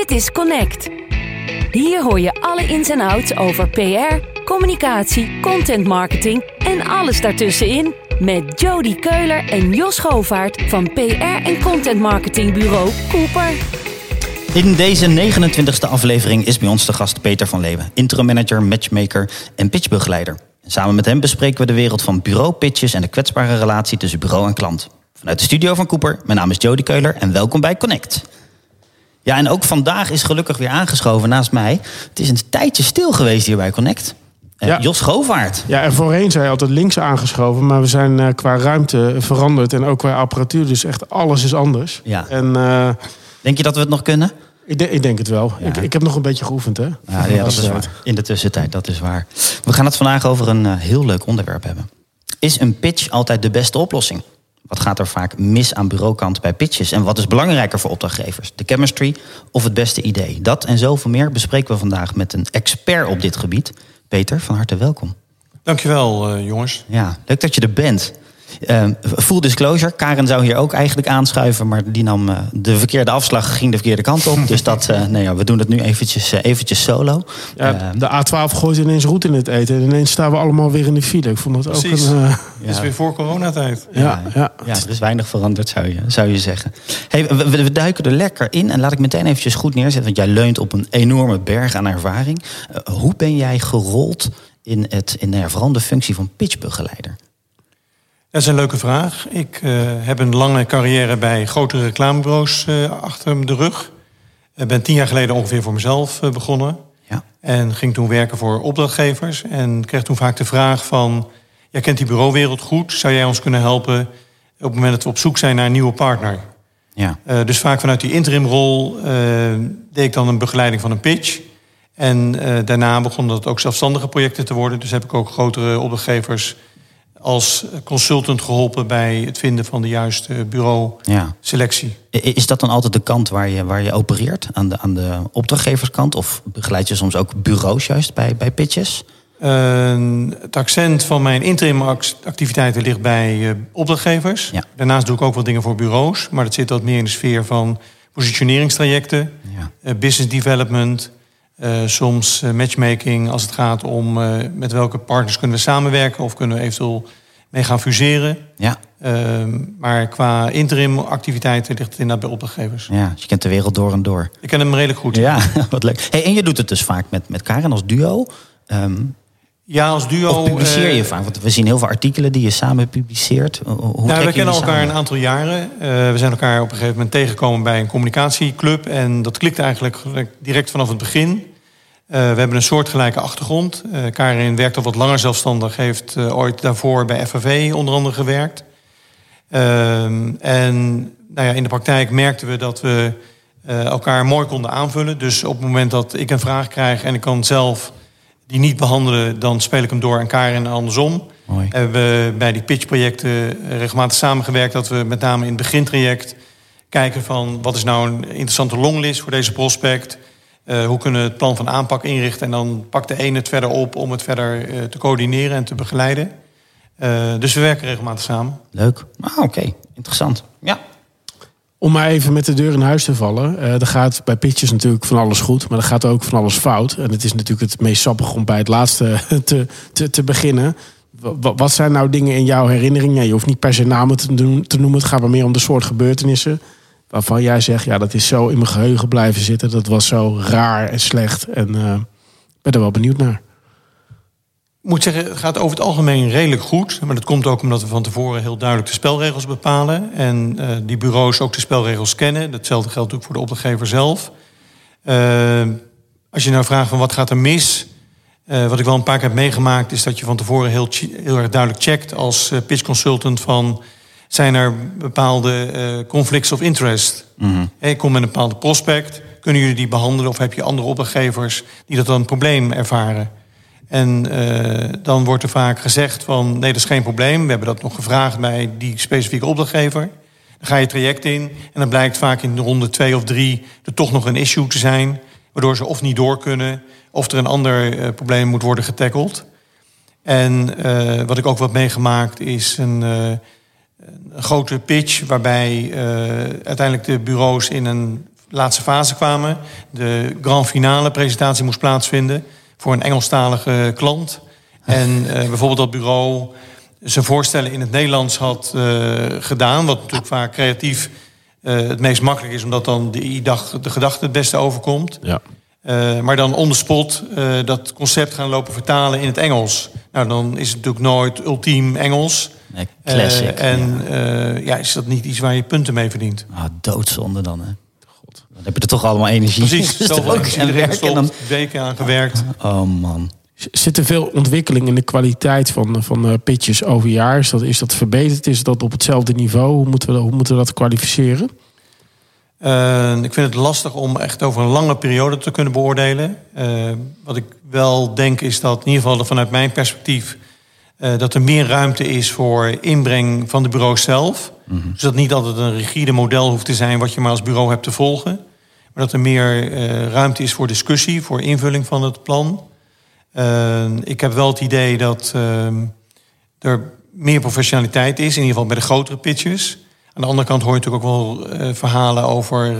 Dit is Connect. Hier hoor je alle ins en outs over PR, communicatie, content marketing en alles daartussenin. Met Jody Keuler en Jos Govaert van PR en content marketingbureau Cooper. In deze 29e aflevering is bij ons de gast Peter van Leeuwen, interim manager, matchmaker en pitchbegeleider. Samen met hem bespreken we de wereld van bureau-pitches en de kwetsbare relatie tussen bureau en klant. Vanuit de studio van Cooper, mijn naam is Jody Keuler en welkom bij Connect. Ja, en ook vandaag is gelukkig weer aangeschoven naast mij. Het is een tijdje stil geweest hier bij Connect. Uh, Ja. Jos Govaert. Ja, en voorheen zei je altijd links aangeschoven, maar we zijn eh, qua ruimte veranderd en ook qua apparatuur, dus echt alles is anders. Ja. En eh, Denk je dat we het nog kunnen? ik, de- ik denk het wel. Ja. Ik, ik heb nog een beetje geoefend, hè? Ja, ja, dat is waar. In de tussentijd, dat is waar. We gaan het vandaag over een eh, heel leuk onderwerp hebben. Is een pitch altijd de beste oplossing? Wat gaat er vaak mis aan bureaukant bij pitches? En wat is belangrijker voor opdrachtgevers? De chemistry of het beste idee? Dat en zoveel meer bespreken we vandaag met een expert op dit gebied. Peter, van harte welkom. Dankjewel, eh jongens. Ja, leuk dat je er bent. Eh, full disclosure, Karen zou hier ook eigenlijk aanschuiven... maar die nam eh, de verkeerde afslag, ging de verkeerde kant op. Dus dat, eh, nee, ja, we doen het nu eventjes, eh, eventjes solo. Ja, Eh, de A12 gooit ineens roet in het eten en ineens staan we allemaal weer in de file. Ik vond dat Precies. ook een... eh, Het is weer voor coronatijd. ja, ja. Ja, er is weinig veranderd, zou je, zou je zeggen. Hey, we, duiken er lekker in en laat ik meteen eventjes goed neerzetten... want jij leunt op een enorme berg aan ervaring. Hoe ben jij gerold in, het, in nou ja, vooral de functie van pitchbegeleider? Dat is een leuke vraag. Ik eh, heb een lange carrière bij grote reclamebureaus eh, achter de rug. Ik ben tien jaar geleden ongeveer voor mezelf eh, begonnen. Ja, En ging toen werken voor opdrachtgevers. En kreeg toen vaak de vraag van... Jij kent die bureauwereld goed. Zou jij ons kunnen helpen op het moment dat we op zoek zijn naar een nieuwe partner? ja, dus vaak vanuit die interimrol deed ik dan een begeleiding van een pitch. En daarna begonnen dat ook zelfstandige projecten te worden. Dus heb ik ook grotere opdrachtgevers als consultant geholpen bij het vinden van de juiste bureau-selectie. ja. Is dat dan altijd de kant waar je, waar je opereert? Aan de, aan de opdrachtgeverskant? Of begeleid je soms ook bureaus juist bij, bij pitches? Eh, het accent van mijn interim ac- activiteiten ligt bij eh, opdrachtgevers. Ja. Daarnaast doe ik ook wat dingen voor bureaus. Maar dat zit wat meer in de sfeer van positioneringstrajecten. Ja. eh, business development, eh, soms eh, matchmaking als het gaat om eh, met welke partners kunnen we samenwerken of kunnen we eventueel mee gaan fuseren. Ja, Ehm, maar qua interim activiteiten ligt het inderdaad bij opdrachtgevers. ja, dus je kent de wereld door en door. Ik ken hem redelijk goed. Ja, wat leuk. Hey, en je doet het dus vaak met, met Karen als duo. Ehm, Ja, als duo. of publiceer je vaak? Want we zien heel veel artikelen die je samen publiceert. Hoe Nou, we kennen elkaar samen? een aantal jaren. We zijn elkaar op een gegeven moment tegengekomen bij een communicatieclub. En dat klikte eigenlijk direct vanaf het begin. Eh, we hebben een soortgelijke achtergrond. Eh, Karin werkt al wat langer zelfstandig. Heeft eh, ooit daarvoor bij FAV onder andere gewerkt. Ehm, en nou ja, in de praktijk merkten we dat we elkaar mooi konden aanvullen. Dus op het moment dat ik een vraag krijg en ik kan zelf die niet behandelen... dan speel ik hem door aan Karin en andersom. Mooi. Hebben we bij die pitchprojecten regelmatig samengewerkt... dat we met name in het begintraject kijken van... wat is nou een interessante longlist voor deze prospect... Eh, hoe kunnen we het plan van aanpak inrichten... en dan pakt de ene het verder op om het verder eh, te coördineren en te begeleiden. Eh, dus we werken regelmatig samen. Leuk. Ah, oké. Interessant. Ja. Om maar even met de deur in huis te vallen. eh, er gaat bij pitches natuurlijk van alles goed, maar er gaat ook van alles fout. En het is natuurlijk het meest sappig om bij het laatste te, te, te beginnen. Wa- Wat zijn nou dingen in jouw herinnering? Ja, je hoeft niet per se namen te, doen, te noemen. Het gaat maar meer om de soort gebeurtenissen. Waarvan jij zegt, ja, dat is zo in mijn geheugen blijven zitten. Dat was zo raar en slecht. En ik ben er wel benieuwd naar. Ik moet zeggen, het gaat over het algemeen redelijk goed. Maar dat komt ook omdat we van tevoren heel duidelijk de spelregels bepalen. En eh, die bureaus ook de spelregels kennen. Datzelfde geldt ook voor de opdrachtgever zelf. Eh, als je nou vraagt van wat gaat er mis... eh, wat ik wel een paar keer heb meegemaakt... is dat je van tevoren heel, heel erg duidelijk checkt... als pitch consultant van... zijn er bepaalde eh, conflicts of interest? Hey, Ik kom met een bepaalde prospect. Kunnen jullie die behandelen? Of heb je andere opdrachtgevers die dat dan een probleem ervaren? En eh, dan wordt er vaak gezegd van... nee, dat is geen probleem. We hebben dat nog gevraagd bij die specifieke opdrachtgever. Dan ga je het traject in en dan blijkt vaak in de ronde twee of drie... er toch nog een issue te zijn... waardoor ze of niet door kunnen... of er een ander eh, probleem moet worden getackled. En wat ik ook wat meegemaakt is een, een grote pitch... waarbij eh, uiteindelijk de bureaus in een laatste fase kwamen. De grand finale presentatie moest plaatsvinden voor een Engelstalige klant. En bijvoorbeeld dat bureau zijn voorstellen in het Nederlands had gedaan. Wat natuurlijk vaak creatief het meest makkelijk is, omdat dan de, de gedachte het beste overkomt. Ja. Uh, maar dan on the spot uh, dat concept gaan lopen vertalen in het Engels. Nou, dan is het natuurlijk nooit ultiem Engels. Nee, classic. Uh, en ja. ja. is dat niet iets waar je punten mee verdient? Ah, doodzonde dan, hè? God. Dan heb je er toch allemaal energie. Precies, zoveel energie en werk en dan weken aan gewerkt. Oh man. Zit er veel ontwikkeling in de kwaliteit van, van pitches over jaar? Is dat, is dat verbeterd? Is dat op hetzelfde niveau? Hoe moeten we, hoe moeten we dat kwalificeren? Uh, ik vind het lastig om echt over een lange periode te kunnen beoordelen. Uh, wat ik wel denk is dat, in ieder geval vanuit mijn perspectief, uh, dat er meer ruimte is voor inbreng van de bureau zelf. Mm -hmm. Dus dat niet altijd een rigide model hoeft te zijn wat je maar als bureau hebt te volgen. Maar dat er meer ruimte is voor discussie, voor invulling van het plan. ik heb wel het idee dat er meer professionaliteit is, in ieder geval bij de grotere pitches. Aan de andere kant hoor je natuurlijk ook wel verhalen over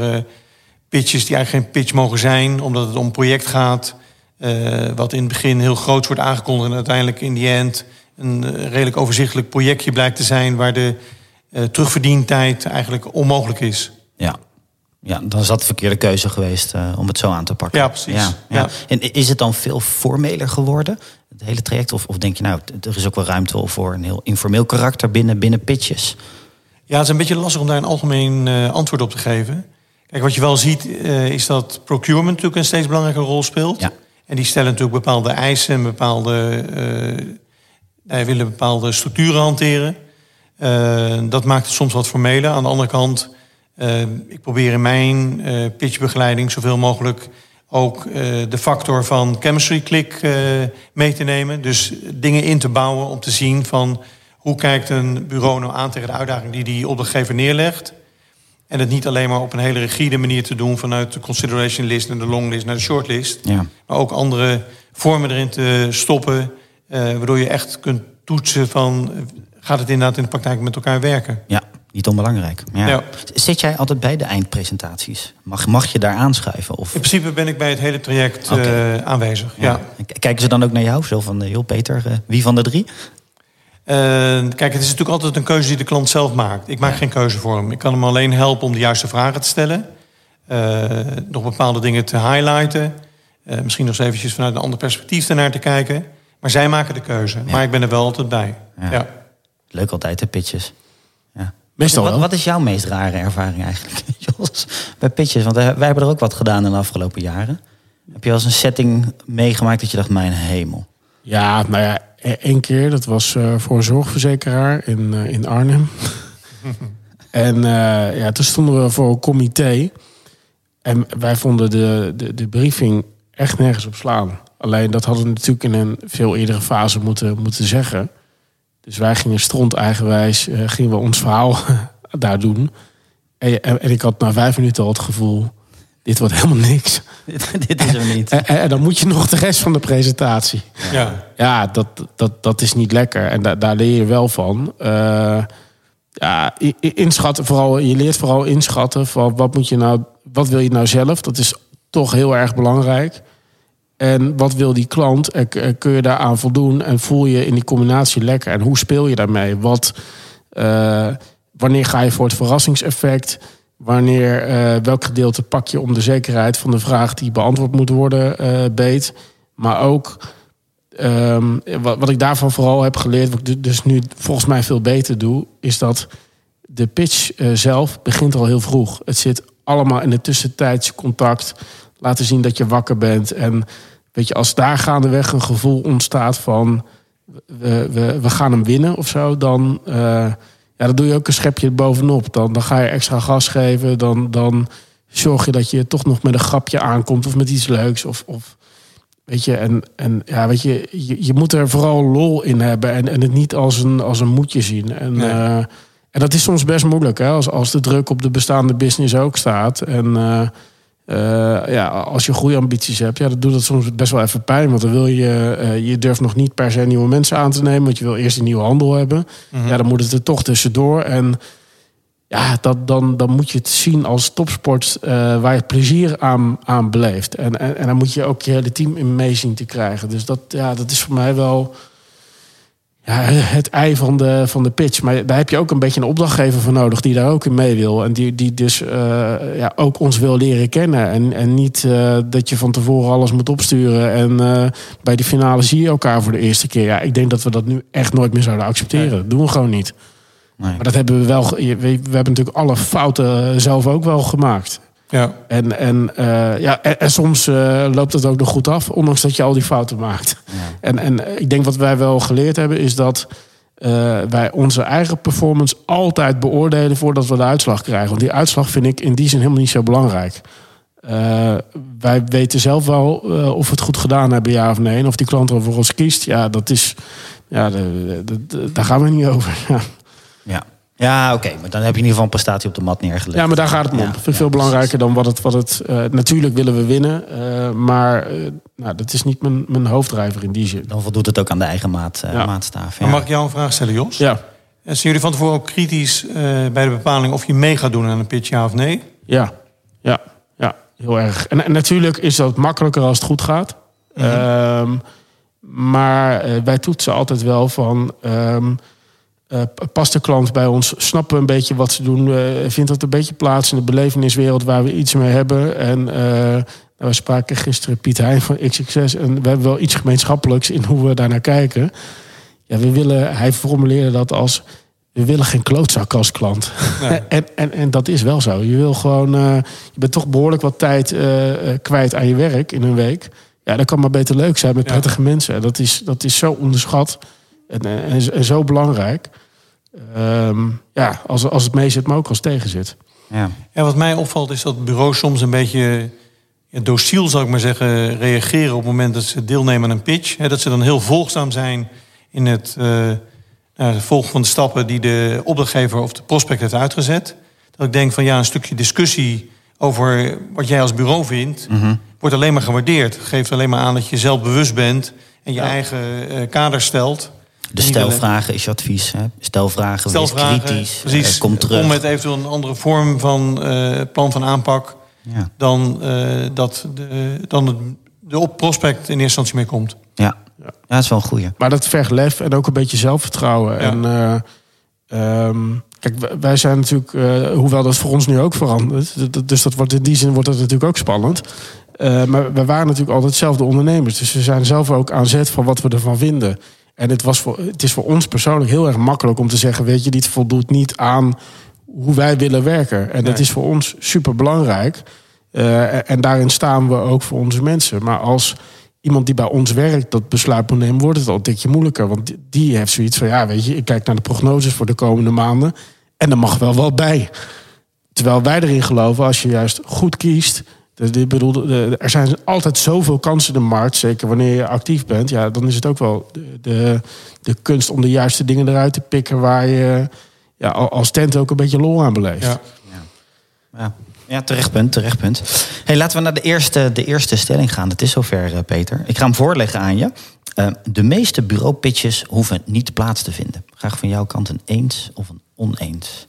pitches die eigenlijk geen pitch mogen zijn, omdat het om een project gaat. Wat in het begin heel groot wordt aangekondigd en uiteindelijk in die end een redelijk overzichtelijk projectje blijkt te zijn waar de terugverdientijd eigenlijk onmogelijk is. Ja. Ja, dan is dat de verkeerde keuze geweest om het zo aan te pakken. Ja, precies. Ja, ja. ja. En is het dan veel formeler geworden, het hele traject? Of, of denk je nou, er is ook wel ruimte voor een heel informeel karakter binnen, binnen pitches? Ja, het is een beetje lastig om daar een algemeen uh, antwoord op te geven. Kijk, wat je wel ziet uh, is dat procurement natuurlijk een steeds belangrijke rol speelt. Ja. En die stellen natuurlijk bepaalde eisen en bepaalde, uh, willen bepaalde structuren hanteren. dat maakt het soms wat formeler. Aan de andere kant, ik probeer in mijn pitchbegeleiding zoveel mogelijk ook de factor van chemistry click mee te nemen. Dus dingen in te bouwen om te zien van hoe kijkt een bureau nou aan tegen de uitdaging die die opdrachtgever neerlegt? En het niet alleen maar op een hele rigide manier te doen vanuit de consideration list en de long list naar de shortlist. Ja. Maar ook andere vormen erin te stoppen. Uh, waardoor je echt kunt toetsen van gaat het inderdaad in de praktijk met elkaar werken. Ja, niet onbelangrijk. Ja. ja. Zit jij altijd bij de eindpresentaties? Mag, mag je daar aanschuiven? Of? In principe ben ik bij het hele traject okay. uh, aanwezig. Ja. ja. Kijken ze dan ook naar jou? Zo van, heel Peter, uh, wie van de drie? Uh, kijk, het is natuurlijk altijd een keuze die de klant zelf maakt. Ik maak ja. geen keuze voor hem. Ik kan hem alleen helpen om de juiste vragen te stellen. Nog bepaalde dingen te highlighten. Misschien nog eens eventjes vanuit een ander perspectief ernaar te kijken. Maar zij maken de keuze. Ja. Maar ik ben er wel altijd bij. Ja. ja. Leuk altijd, de pitches. Ja. Meestal wat, wat, is jouw meest rare ervaring eigenlijk, Jos? Bij pitches, want wij hebben er ook wat gedaan in de afgelopen jaren. Heb je wel eens een setting meegemaakt dat je dacht, mijn hemel? Ja, nou ja, Eén keer, dat was uh, voor een zorgverzekeraar in, uh, in Arnhem. en uh, ja, toen stonden we voor een comité. En wij vonden de, de, de briefing echt nergens op slaan. Alleen dat hadden we natuurlijk in een veel eerdere fase moeten, moeten zeggen. Dus wij gingen stront eigenwijs, gingen we ons verhaal daar doen. En, en, en ik had na vijf minuten al het gevoel dit wordt helemaal niks. dit is er niet. En, en, dan moet je nog de rest van de presentatie. Ja, ja dat, dat, dat is niet lekker. En da, daar leer je wel van. Uh, ja, inschatten, vooral, je leert vooral inschatten van wat moet je nou, wat wil je nou zelf? Dat is toch heel erg belangrijk. En wat wil die klant? En kun je daaraan voldoen? En voel je in die combinatie lekker? En hoe speel je daarmee? Wat, uh, wanneer ga je voor het verrassingseffect? Wanneer, uh, welk gedeelte pak je om de zekerheid van de vraag die beantwoord moet worden beet. Maar ook um, wat, ik daarvan vooral heb geleerd, wat ik dus nu volgens mij veel beter doe, is dat de pitch zelf begint al heel vroeg. Het zit allemaal in de tussentijdse contact. Laten zien dat je wakker bent. En weet je, als daar gaandeweg een gevoel ontstaat van we, we, we gaan hem winnen of zo, dan ja, dan doe je ook een schepje bovenop. Dan, dan ga je extra gas geven. Dan, dan zorg je dat je toch nog met een grapje aankomt of met iets leuks. Of, of weet je, en, en ja, weet je, je, je, moet er vooral lol in hebben en, en het niet als een, als een moedje zien. En, nee. uh, en dat is soms best moeilijk, hè, als, als de druk op de bestaande business ook staat. En uh, uh, ja, als je goede ambities hebt, ja, dan doet dat soms best wel even pijn. Want dan wil je, uh, je durft nog niet per se nieuwe mensen aan te nemen, want je wil eerst een nieuwe handel hebben. Mhm. Ja, dan moet het er toch tussendoor. En Ja, dat, dan, dan moet je het zien als topsport uh, waar je plezier aan, aan beleeft. En, en, en dan moet je ook je hele team in mee zien te krijgen. Dus dat, ja, dat is voor mij wel ja, het ei van de, van de pitch. Maar daar heb je ook een beetje een opdrachtgever voor nodig die daar ook in mee wil. En die, die dus uh, ja, ook ons wil leren kennen. En, en niet uh, dat je van tevoren alles moet opsturen. En uh, bij de finale zie je elkaar voor de eerste keer. Ja, ik denk dat we dat nu echt nooit meer zouden accepteren. Dat doen we gewoon niet. Nee. Maar dat hebben we wel. We, we hebben natuurlijk alle fouten zelf ook wel gemaakt. Ja. En, en, uh, ja, en, en soms uh, loopt het ook nog goed af, ondanks dat je al die fouten maakt. Ja. En, en ik denk wat wij wel geleerd hebben, is dat uh, wij onze eigen performance altijd beoordelen voordat we de uitslag krijgen. Want die uitslag vind ik in die zin helemaal niet zo belangrijk. wij weten zelf wel of we het goed gedaan hebben, ja of nee. En of die klant er voor ons kiest, ja, dat is. Ja, daar gaan we niet over. Ja. ja. Ja, oké. Maar dan heb je in ieder geval een prestatie op de mat neergelegd. Ja, maar daar gaat het om. Ja, vind veel belangrijker dan wat het... Wat het uh, natuurlijk willen we winnen. Uh, maar uh, nou, dat is niet mijn, mijn hoofddrijver in die zin. Dan voldoet het ook aan de eigen maat, ja. maatstaaf. Ja. mag ik jou een vraag stellen, Jos? Ja. En zijn jullie van tevoren ook kritisch bij de bepaling... of je mee gaat doen aan een pitch, ja of nee? Ja, ja, ja heel erg. En, en natuurlijk is dat makkelijker als het goed gaat. Mm -hmm. maar wij toetsen altijd wel van... Um, uh, past de klant bij ons? Snappen we een beetje wat ze doen? Uh, vindt dat een beetje plaats in de beleveniswereld waar we iets mee hebben? En uh, nou, we spraken gisteren Piet Heijn van XXS en we hebben wel iets gemeenschappelijks in hoe we daar naar kijken. Ja, we willen, hij formuleerde dat als we willen geen klootzak als klant. Nee. en, en, en dat is wel zo. Je wil gewoon, je bent toch behoorlijk wat tijd kwijt aan je werk in een week. Ja, dat kan maar beter leuk zijn met prettige ja. mensen. Dat is, dat is zo onderschat. En, en, en, zo belangrijk. Um, ja, als, als het mee zit, maar ook als het tegen zit. Ja. En wat mij opvalt is dat bureaus soms een beetje ja, dociel, zou ik maar zeggen, reageren op het moment dat ze deelnemen aan een pitch. He, dat ze dan heel volgzaam zijn in het, uh, volgen van de stappen die de opdrachtgever of de prospect heeft uitgezet. Dat ik denk van ja, een stukje discussie over wat jij als bureau vindt, mm -hmm. wordt alleen maar gewaardeerd. Geeft alleen maar aan dat je zelf bewust bent en je ja. eigen uh, kader stelt. De stelvragen is je advies. Hè? Stelvragen, stelvragen wees kritisch. Precies. Uh, kom terug. Kom met eventueel een andere vorm van uh, plan van aanpak. Ja. Dan uh, dat de, dan het, de op prospect in eerste instantie mee komt. Ja, ja. dat is wel een goeie. Maar dat vergt lef en ook een beetje zelfvertrouwen. Ja. En um, kijk, wij zijn natuurlijk, hoewel dat voor ons nu ook verandert. Dus dat wordt in die zin wordt dat natuurlijk ook spannend. Uh, maar we waren natuurlijk altijd zelf de ondernemers. Dus we zijn zelf ook aan zet van wat we ervan vinden. En het, was voor, het is voor ons persoonlijk heel erg makkelijk om te zeggen: Weet je, dit voldoet niet aan hoe wij willen werken. En dat is voor ons super belangrijk. Uh, en daarin staan we ook voor onze mensen. Maar als iemand die bij ons werkt dat besluit moet nemen, wordt het al een tikje moeilijker. Want die heeft zoiets van: Ja, weet je, ik kijk naar de prognoses voor de komende maanden. En er mag wel wat bij. Terwijl wij erin geloven, als je juist goed kiest dus dit bedoel, er zijn altijd zoveel kansen in de markt, zeker wanneer je actief bent. Ja, dan is het ook wel de, de, de kunst om de juiste dingen eruit te pikken waar je ja, als tent ook een beetje lol aan beleeft. Ja, ja. ja. ja terecht punt, terecht punt. Hey, laten we naar de eerste, de eerste stelling gaan. Het is zover, eh, Peter. Ik ga hem voorleggen aan je. Uh, de meeste bureaupitches hoeven niet plaats te vinden. Graag van jouw kant een eens of een oneens.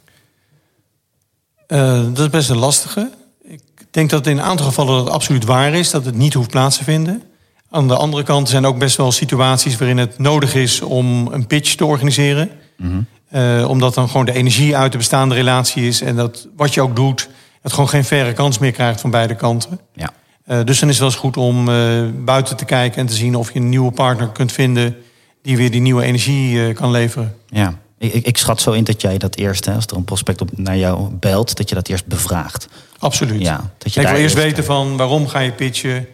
Uh, dat is best een lastige. Ik denk dat in een aantal gevallen dat absoluut waar is, dat het niet hoeft plaats te vinden. Aan de andere kant zijn ook best wel situaties waarin het nodig is om een pitch te organiseren. Mm -hmm. uh, omdat dan gewoon de energie uit de bestaande relatie is en dat wat je ook doet, het gewoon geen verre kans meer krijgt van beide kanten. Ja. Uh, dus dan is het wel eens goed om uh, buiten te kijken en te zien of je een nieuwe partner kunt vinden die weer die nieuwe energie kan leveren. Ja. Ik, ik, schat zo in dat jij dat eerst, hè, als er een prospect op naar jou belt, dat je dat eerst bevraagt. Absoluut. Ja, dat je ik wil eerst weten van waarom ga je pitchen?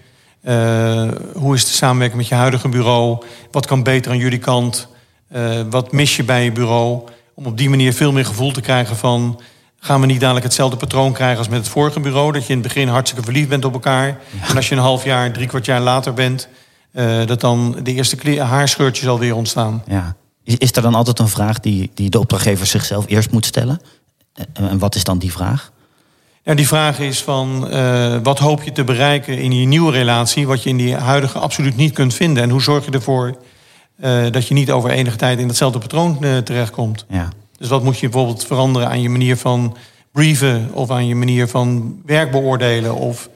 Uh, hoe is de samenwerking met je huidige bureau? Wat kan beter aan jullie kant? Uh, wat mis je bij je bureau? Om op die manier veel meer gevoel te krijgen van... gaan we niet dadelijk hetzelfde patroon krijgen als met het vorige bureau? Dat je in het begin hartstikke verliefd bent op elkaar. Ja. En als je een half jaar, drie kwart jaar later bent... Uh, dat dan de eerste haarscheurtjes alweer ontstaan. Ja. Is, is er dan altijd een vraag die, die de opdrachtgever zichzelf eerst moet stellen? En wat is dan die vraag? Ja, die vraag is van uh, wat hoop je te bereiken in je nieuwe relatie, wat je in die huidige absoluut niet kunt vinden. En hoe zorg je ervoor uh, dat je niet over enige tijd in datzelfde patroon uh, terechtkomt. Ja. Dus wat moet je bijvoorbeeld veranderen aan je manier van brieven of aan je manier van werk beoordelen of eh,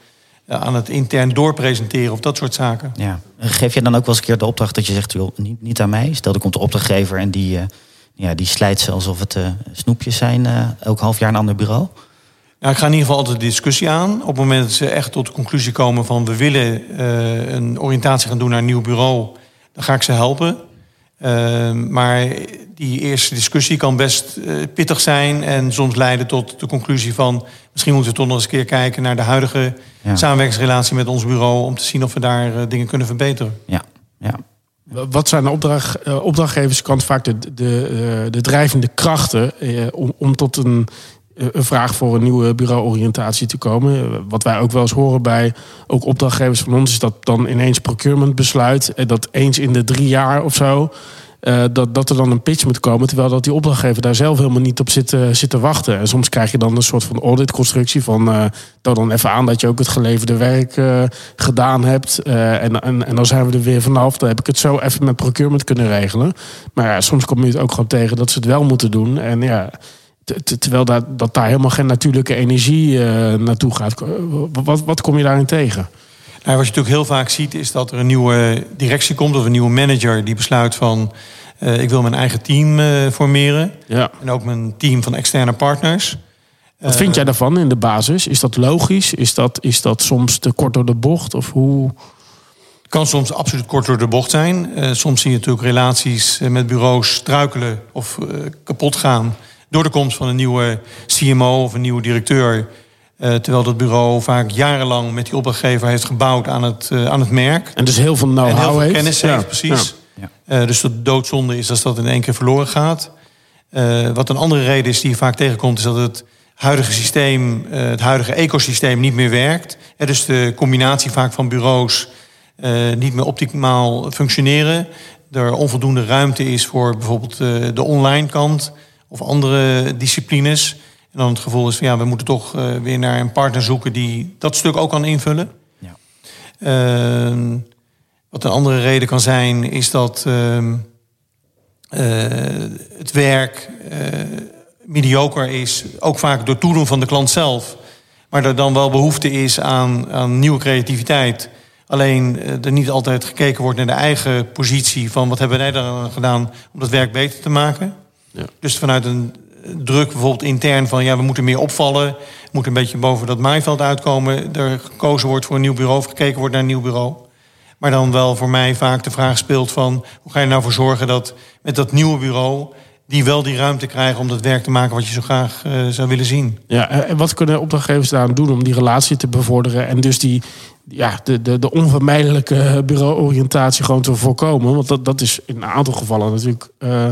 aan het intern doorpresenteren of dat soort zaken. Ja. Geef je dan ook wel eens een keer de opdracht dat je zegt, joh, niet, niet aan mij. Stel, er komt de opdrachtgever en die, uh, ja, die slijt ze alsof het uh, snoepjes zijn, elk half jaar een ander bureau. Nou, ik ga in ieder geval altijd de discussie aan. Op het moment dat ze echt tot de conclusie komen van we willen een oriëntatie gaan doen naar een nieuw bureau, dan ga ik ze helpen. Ehm, maar die eerste discussie kan best uh, pittig zijn en soms leiden tot de conclusie van misschien moeten we toch nog eens een keer kijken naar de huidige ja. samenwerkingsrelatie met ons bureau om te zien of we daar uh, dingen kunnen verbeteren. Ja, ja. Wat zijn de opdracht, uh, opdrachtgeverskant vaak de, de, de drijvende krachten om, om tot een een vraag voor een nieuwe bureauoriëntatie te komen. Wat wij ook wel eens horen bij ook opdrachtgevers van ons, is dat dan ineens procurement besluit. En dat eens in de drie jaar of zo. Dat, dat er dan een pitch moet komen. Terwijl dat die opdrachtgever daar zelf helemaal niet op zit, zit te wachten. En soms krijg je dan een soort van auditconstructie van. Uh, dan even aan dat je ook het geleverde werk gedaan hebt. En, en, en dan zijn we er weer vanaf. Dan heb ik het zo even met procurement kunnen regelen. Maar ja, soms kom je het ook gewoon tegen dat ze het wel moeten doen. En ja terwijl dat, dat daar helemaal geen natuurlijke energie uh, naartoe gaat. Wat, wat kom je daarin tegen? Nou, wat je natuurlijk heel vaak ziet is dat er een nieuwe directie komt... of een nieuwe manager die besluit van... Uh, ik wil mijn eigen team uh, formeren. Ja. En ook mijn team van externe partners. Wat vind jij daarvan in de basis? Is dat logisch? Is dat, is dat soms te kort door de bocht? Of hoe... kan soms absoluut kort door de bocht zijn. Soms zie je natuurlijk relaties met bureaus struikelen of kapot gaan door de komst van een nieuwe CMO of een nieuwe directeur. Uh, terwijl dat bureau vaak jarenlang met die opdrachtgever heeft gebouwd aan het, uh, aan het merk. En dus heel veel know-how heeft. heel veel kennis heeft, precies. Ja. Uh, dus de doodzonde is als dat in één keer verloren gaat. wat een andere reden is die je vaak tegenkomt... is dat het huidige systeem, het huidige ecosysteem niet meer werkt. Dus de combinatie vaak van bureaus niet meer optimaal functioneren. Er onvoldoende ruimte is voor bijvoorbeeld de online kant of andere disciplines. En dan het gevoel is van ja, we moeten toch uh, weer naar een partner zoeken die dat stuk ook kan invullen. Ja. Uh, wat een andere reden kan zijn, is dat uh, het werk eh, mediocre is, ook vaak door toedoen van de klant zelf. Maar er dan wel behoefte is aan, aan nieuwe creativiteit. Alleen er niet altijd gekeken wordt naar de eigen positie van wat hebben wij daar gedaan om dat werk beter te maken. Ja. Dus vanuit een druk bijvoorbeeld intern van ja, we moeten meer opvallen, moeten een beetje boven dat maaiveld uitkomen, er gekozen wordt voor een nieuw bureau of gekeken wordt naar een nieuw bureau. Maar dan wel voor mij vaak de vraag speelt van hoe ga je nou voor zorgen dat met dat nieuwe bureau die wel die ruimte krijgen om dat werk te maken wat je zo graag uh, zou willen zien. Ja, en wat kunnen opdrachtgevers daaraan doen om die relatie te bevorderen en dus die, ja, de, de, de onvermijdelijke bureauoriëntatie gewoon te voorkomen? Want dat, dat is in een aantal gevallen natuurlijk. Uh,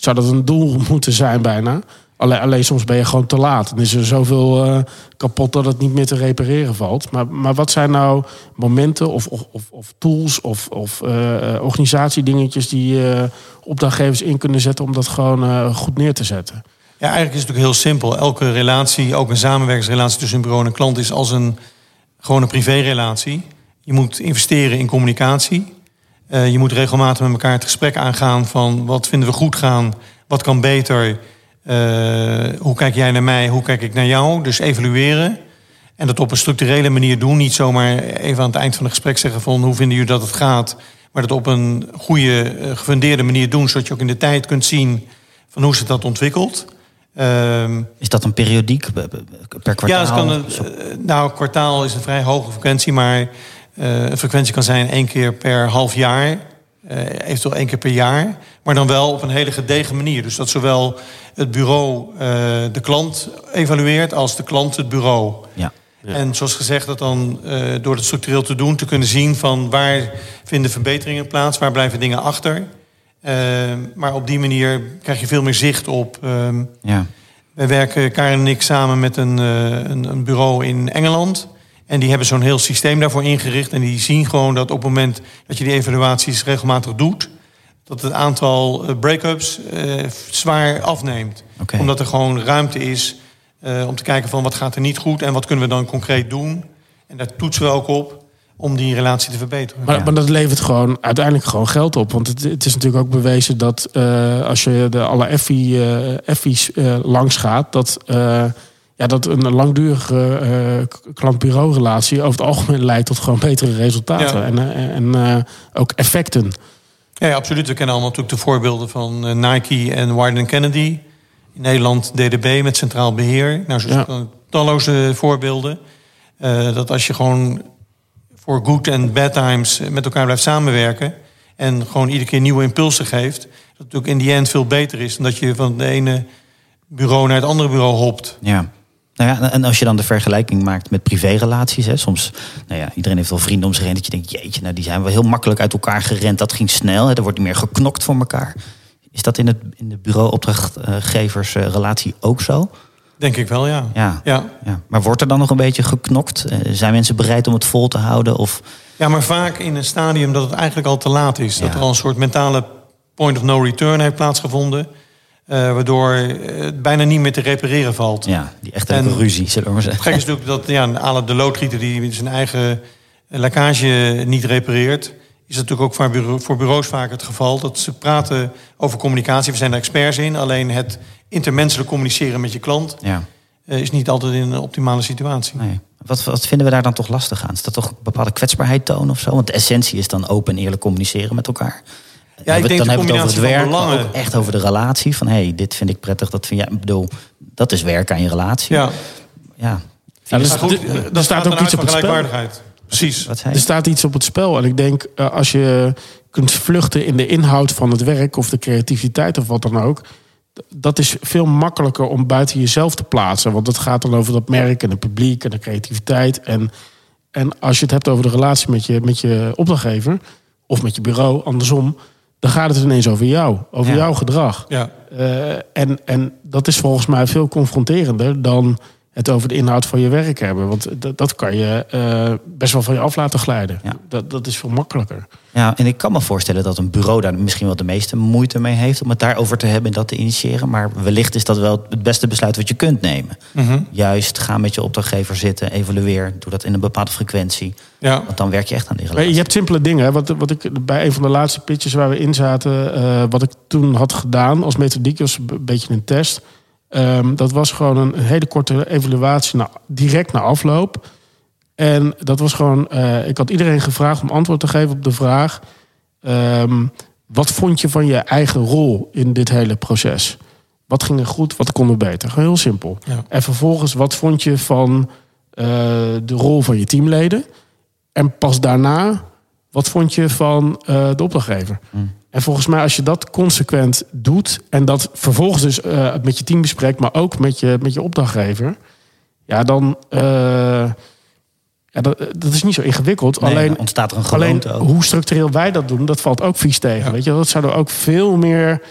zou dat een doel moeten zijn bijna. Alleen, alleen soms ben je gewoon te laat. Dan is er zoveel uh, kapot dat het niet meer te repareren valt. Maar, maar wat zijn nou momenten of, of, of tools of, of uh, organisatiedingetjes die uh, opdrachtgevers in kunnen zetten om dat gewoon goed neer te zetten? Ja, eigenlijk is het natuurlijk heel simpel. Elke relatie, ook een samenwerkingsrelatie tussen een bureau en een klant, is als een gewoon een privérelatie. Je moet investeren in communicatie. Uh, je moet regelmatig met elkaar het gesprek aangaan van wat vinden we goed gaan, wat kan beter, uh, hoe kijk jij naar mij, hoe kijk ik naar jou. Dus evalueren. En dat op een structurele manier doen. Niet zomaar even aan het eind van het gesprek zeggen van hoe vinden jullie dat het gaat. Maar dat op een goede, uh, gefundeerde manier doen. Zodat je ook in de tijd kunt zien van hoe zich dat ontwikkelt. Uh, is dat een periodiek per kwartaal? Ja, dat kan een, nou, kwartaal is een vrij hoge frequentie, maar een frequentie kan zijn één keer per half jaar, uh, eventueel één keer per jaar. Maar dan wel op een hele gedegen manier. Dus dat zowel het bureau uh, de klant evalueert als de klant het bureau. Ja. Ja. En zoals gezegd, dat dan uh, door het structureel te doen, te kunnen zien van waar vinden verbeteringen plaats, waar blijven dingen achter. Uh, maar op die manier krijg je veel meer zicht op. Uh, ja. Wij werken, Karen en ik, samen met een, een, een bureau in Engeland. En die hebben zo'n heel systeem daarvoor ingericht. En die zien gewoon dat op het moment dat je die evaluaties regelmatig doet, dat het aantal uh, break-ups uh, zwaar afneemt. Okay. Omdat er gewoon ruimte is uh, om te kijken van wat gaat er niet goed en wat kunnen we dan concreet doen. En daar toetsen we ook op. om die relatie te verbeteren. Maar, maar dat levert gewoon uiteindelijk gewoon geld op. Want het, het is natuurlijk ook bewezen dat eh, als je de alle eh eh, langs gaat, dat, eh, ja, dat een langdurige eh klant-bureau-relatie over het algemeen leidt tot gewoon betere resultaten. Ja. En, eh, en eh, ook effecten. Ja, ja, absoluut. We kennen allemaal natuurlijk de voorbeelden van Nike en Wieden Kennedy. In Nederland DDB met centraal beheer. Nou, zo Ja. zijn talloze voorbeelden. Eh, dat als je gewoon voor good en bad times met elkaar blijft samenwerken... en gewoon iedere keer nieuwe impulsen geeft... dat het natuurlijk in die end veel beter is... dan dat je van het ene bureau naar het andere bureau hopt. Ja. Nou ja, en als je dan de vergelijking maakt met privérelaties, hè, soms, nou ja, iedereen heeft wel vrienden om zich heen dat je denkt, jeetje, nou die zijn wel heel makkelijk uit elkaar gerend, dat ging snel, hè, er wordt niet meer geknokt voor elkaar. Is dat in, het, in de bureau-opdrachtgeversrelatie ook zo? Denk ik wel, ja. Ja. Ja, ja. Maar wordt er dan nog een beetje geknokt? Eh, Zijn mensen bereid om het vol te houden? Of, Ja, maar vaak in een stadium dat het eigenlijk al te laat is. Dat er al een soort mentale point of no return heeft plaatsgevonden. Eh, waardoor het bijna niet meer te repareren valt. ja, die echte En- ruzie, zullen we maar zeggen. Gek is natuurlijk dat ja, de loodgieter die zijn eigen lekkage niet repareert... is dat natuurlijk ook voor, bureau- voor bureaus vaak het geval. Dat ze praten over communicatie. We zijn er experts in. Alleen het intermenselijk communiceren met je klant... Ja. eh, is niet altijd in een optimale situatie. Nee. Wat, wat vinden we daar dan toch lastig aan? Is dat toch een bepaalde kwetsbaarheid tonen of zo? Want de essentie is dan open en eerlijk communiceren met elkaar. Ja, ik denk dan de hebben we het over het werk, maar ook echt over de relatie. Van hé, hey, dit vind ik prettig, dat vind jij. Ik bedoel, dat is werk aan je relatie. Ja, ja. Ja, dus maar goed, eh, er dat staat ook iets op het spel. gelijkwaardigheid. Precies. Wat Er staat iets op het spel. En ik denk, eh, als je kunt vluchten in de inhoud van het werk of de creativiteit of wat dan ook. Dat is veel makkelijker om buiten jezelf te plaatsen. Want het gaat dan over dat merk en het publiek en de creativiteit. En, en als je het hebt over de relatie met je, met je opdrachtgever of met je bureau, andersom. Dan gaat het ineens over jou, over Ja. jouw gedrag. Ja. Eh, en, en dat is volgens mij veel confronterender dan het over de inhoud van je werk hebben. Want dat, dat kan je eh, best wel van je af laten glijden. Ja. Dat, dat is veel makkelijker. Ja, en ik kan me voorstellen dat een bureau daar misschien wel de meeste moeite mee heeft om het daarover te hebben en dat te initiëren. Maar wellicht is dat wel het beste besluit wat je kunt nemen. Mhm. Juist ga met je opdrachtgever zitten, evalueer, doe dat in een bepaalde frequentie. Ja. Want dan werk je echt aan die relatie. je hebt simpele dingen. hè. Wat, wat ik bij een van de laatste pitches waar we in zaten, eh, wat ik toen had gedaan als methodiek, was een beetje een test. Ehm, dat was gewoon een, een hele korte evaluatie na, direct na afloop. En dat was gewoon, eh, ik had iedereen gevraagd om antwoord te geven op de vraag: ehm, wat vond je van je eigen rol in dit hele proces? Wat ging er goed, wat kon er beter? Gewoon heel simpel. Ja. En vervolgens, wat vond je van eh, de rol van je teamleden? En pas daarna, wat vond je van eh, de opdrachtgever? En volgens mij, als je dat consequent doet en dat vervolgens dus eh, met je team bespreekt, maar ook met je, met je opdrachtgever, ja, dan. eh, ja, dat, dat is niet zo ingewikkeld. Nee, alleen dan ontstaat er een alleen gewoonte ook. hoe structureel wij dat doen, dat valt ook vies tegen. Ja. Weet je, dat zouden we ook veel meer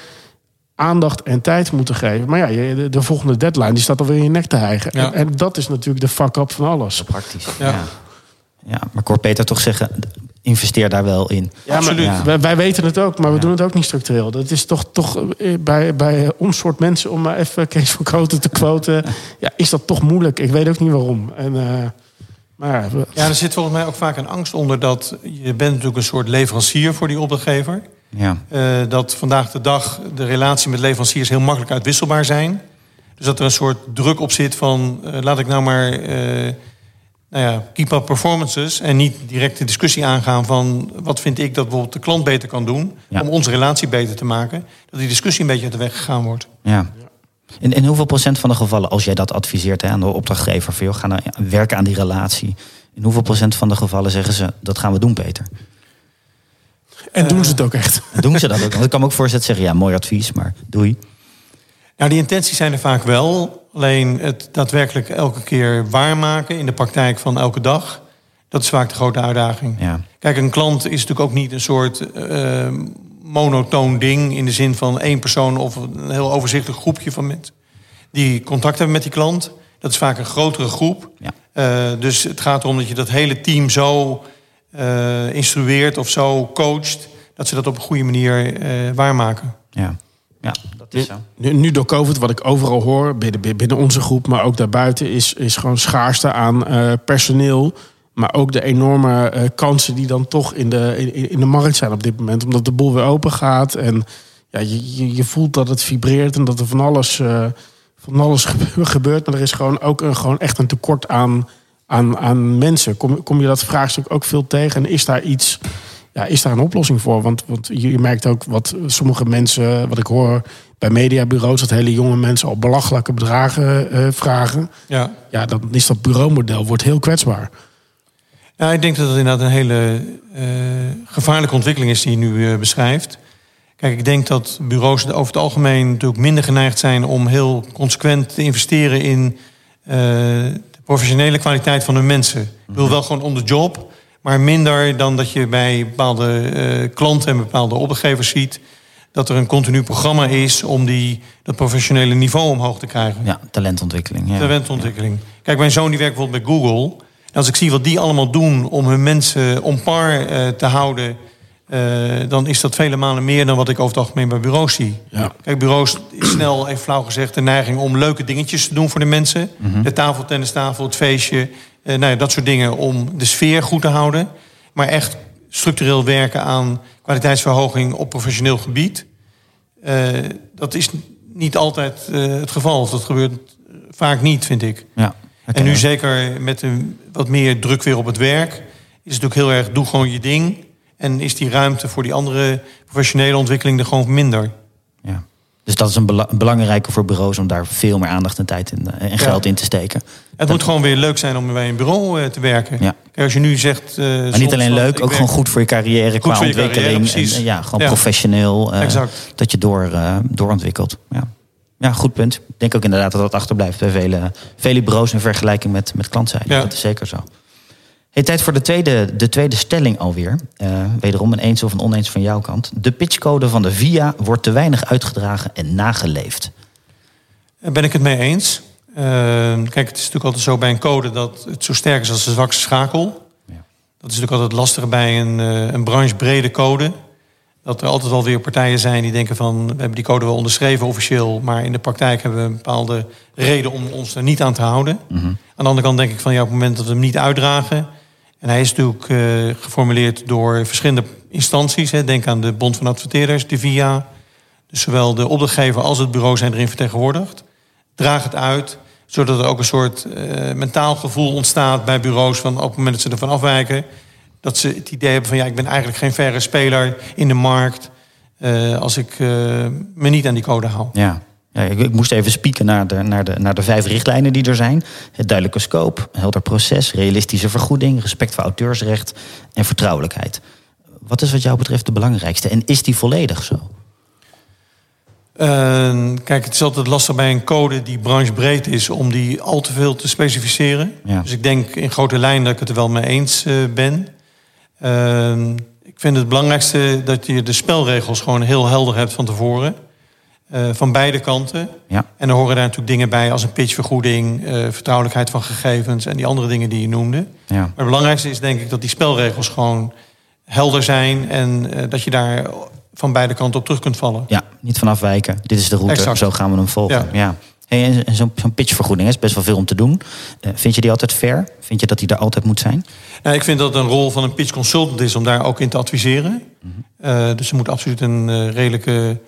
aandacht en tijd moeten geven. Maar ja, je- de, de volgende deadline die staat alweer in je nek te hijgen. Ja. En, en dat is natuurlijk de fuck-up van alles. Praktisch. Ja. Ja. Ja. maar ik hoor Peter toch zeggen, investeer daar wel in. Ja, Absoluut. Wij, wij weten het ook, maar we doen het ook niet structureel. Dat is toch, toch eh, bij, bij ons soort mensen, om maar even Kees van Koten te quoten... ja, is dat toch moeilijk. Ik weet ook niet waarom. En, eh, maar ja, we- Ja, er zit volgens mij ook vaak een angst onder dat je bent natuurlijk een soort leverancier voor die opdrachtgever. Ja. Eh, dat vandaag de dag de relatie met leveranciers heel makkelijk uitwisselbaar zijn. Dus dat er een soort druk op zit van eh, laat ik nou maar eh, nou ja, keep up performances en niet direct de discussie aangaan van wat vind ik dat bijvoorbeeld de klant beter kan doen Ja. om onze relatie beter te maken. Dat die discussie een beetje uit de weg gegaan wordt. Ja. In, in hoeveel procent van de gevallen, als jij dat adviseert hè, aan de opdrachtgever, van, joh, ga nou werken aan die relatie. In hoeveel procent van de gevallen zeggen ze, dat gaan we doen, Peter? en doen ze het ook echt. En doen ze dat ook? Want ik kan me ook voorstellen zeggen, ja, mooi advies, maar doei. Nou, die intenties zijn er vaak wel. Alleen het daadwerkelijk elke keer waarmaken in de praktijk van elke dag. Dat is vaak de grote uitdaging. Ja. Kijk, een klant is natuurlijk ook niet een soort eh, monotoon ding... in de zin van één persoon of een heel overzichtelijk groepje van mensen... die contact hebben met die klant. Dat is vaak een grotere groep. Ja. Eh, dus het gaat erom dat je dat hele team zo eh, instrueert of zo coacht... dat ze dat op een goede manier eh, waarmaken. Ja. Ja, dat is zo. Nu, nu door COVID, wat ik overal hoor, binnen, binnen onze groep, maar ook daarbuiten, is, is gewoon schaarste aan eh, personeel. Maar ook de enorme eh, kansen die dan toch in de, in, in de markt zijn op dit moment. Omdat de boel weer open gaat. En ja, je, je, je voelt dat het vibreert en dat er van alles, eh, van alles gebe- gebeurt. Maar er is gewoon ook een, gewoon echt een tekort aan, aan, aan mensen. Kom, kom je dat vraagstuk ook veel tegen? En is daar iets, ja, is daar een oplossing voor? Want, want je, merkt ook wat sommige mensen, wat ik hoor bij mediabureaus, dat hele jonge mensen al belachelijke bedragen eh, vragen. Ja. Ja, dan is dat bureaumodel wordt heel kwetsbaar. Ja, ik denk dat het inderdaad een hele eh, gevaarlijke ontwikkeling is die je nu eh, beschrijft. Kijk, ik denk dat bureaus over het algemeen natuurlijk minder geneigd zijn om heel consequent te investeren in de professionele kwaliteit van hun mensen. Ik wil wel gewoon on the job, maar minder dan dat je bij bepaalde eh, klanten en bepaalde opdrachtgevers ziet dat er een continu programma is om die, dat professionele niveau omhoog te krijgen. Ja, talentontwikkeling. Ja. Talentontwikkeling. Kijk, mijn zoon die werkt bijvoorbeeld bij Google. En als ik zie wat die allemaal doen om hun mensen om par eh, te houden... eh, dan is dat vele malen meer dan wat ik over het algemeen bij bureaus zie. Ja. Kijk, bureaus is snel, even flauw gezegd... de neiging om leuke dingetjes te doen voor de mensen. De tafeltennistafel, het feestje. Eh, nou ja, dat soort dingen om de sfeer goed te houden. Maar echt structureel werken aan kwaliteitsverhoging op professioneel gebied... eh, dat is niet altijd eh, het geval. Of dat gebeurt vaak niet, vind ik. Ja. En nu zeker met een, wat meer druk weer op het werk... is het ook heel erg, doe gewoon je ding. En is die ruimte voor die andere professionele ontwikkeling er gewoon minder. Dus dat is een bela- belangrijke voor bureaus om daar veel meer aandacht en tijd in, eh, en geld in te steken. Het moet gewoon weer leuk zijn om bij een bureau eh, te werken. Ja. Als je nu zegt... eh, Maar niet alleen leuk, ook werk- gewoon goed voor je carrière qua voor je carrière, ontwikkeling. precies. en, en ja, gewoon Ja. professioneel. Exact. Dat je door, eh, doorontwikkelt. Ja. ja, goed punt. Ik denk ook inderdaad dat dat achterblijft bij vele, vele bureaus in vergelijking met, met klantzijde. Ja. Dat is zeker zo. Hey, tijd voor de tweede, de tweede stelling alweer. Eh, wederom een eens of een oneens van jouw kant. De pitchcode van de VIA wordt te weinig uitgedragen en nageleefd. Daar ben ik het mee eens. Eh, kijk, het is natuurlijk altijd zo bij een code dat het zo sterk is als de zwakste schakel. Ja. Dat is natuurlijk altijd lastig bij een, eh, een branchebrede code. Dat er altijd wel weer partijen zijn die denken van... we hebben die code wel onderschreven officieel... maar in de praktijk hebben we een bepaalde reden om ons er niet aan te houden. Aan de andere kant denk ik van ja, op het moment dat we hem niet uitdragen... en hij is natuurlijk eh, geformuleerd door verschillende instanties. Hè, denk aan de Bond van Adverteerders, de VIA... Dus zowel de opdrachtgever als het bureau zijn erin vertegenwoordigd. Draag het uit, zodat er ook een soort eh, mentaal gevoel ontstaat bij bureaus van op het moment dat ze ervan afwijken, dat ze het idee hebben van ja, ik ben eigenlijk geen verre speler in de markt eh, als ik me niet aan die code hou. Ja. Ja, ik, ik moest even spieken naar de, naar, de, naar de vijf richtlijnen die er zijn. Het duidelijke scope, helder proces, realistische vergoeding, respect voor auteursrecht en vertrouwelijkheid. Wat is wat jou betreft de belangrijkste? En is die volledig zo? Eh, kijk, het is altijd lastig bij een code die branchebreed is om die al te veel te specificeren. Ja. Dus ik denk in grote lijnen dat ik het er wel mee eens eh, ben. Eh, ik vind het belangrijkste dat je de spelregels gewoon heel helder hebt van tevoren. Eh, van beide kanten. Ja. En er horen daar natuurlijk dingen bij als een pitchvergoeding, eh, vertrouwelijkheid van gegevens en die andere dingen die je noemde. Ja. Maar het belangrijkste is denk ik dat die spelregels gewoon helder zijn en eh, dat je daar van beide kanten op terug kunt vallen. ja, niet van afwijken. Dit is de route, Exact. zo gaan we hem volgen. Ja. Ja. Hey, en zo'n pitchvergoeding is best wel veel om te doen. Vind je die altijd fair? Vind je dat die er altijd moet zijn? Nou, ik vind dat het een rol van een pitch consultant is om daar ook in te adviseren. Eh, dus er moet absoluut een redelijke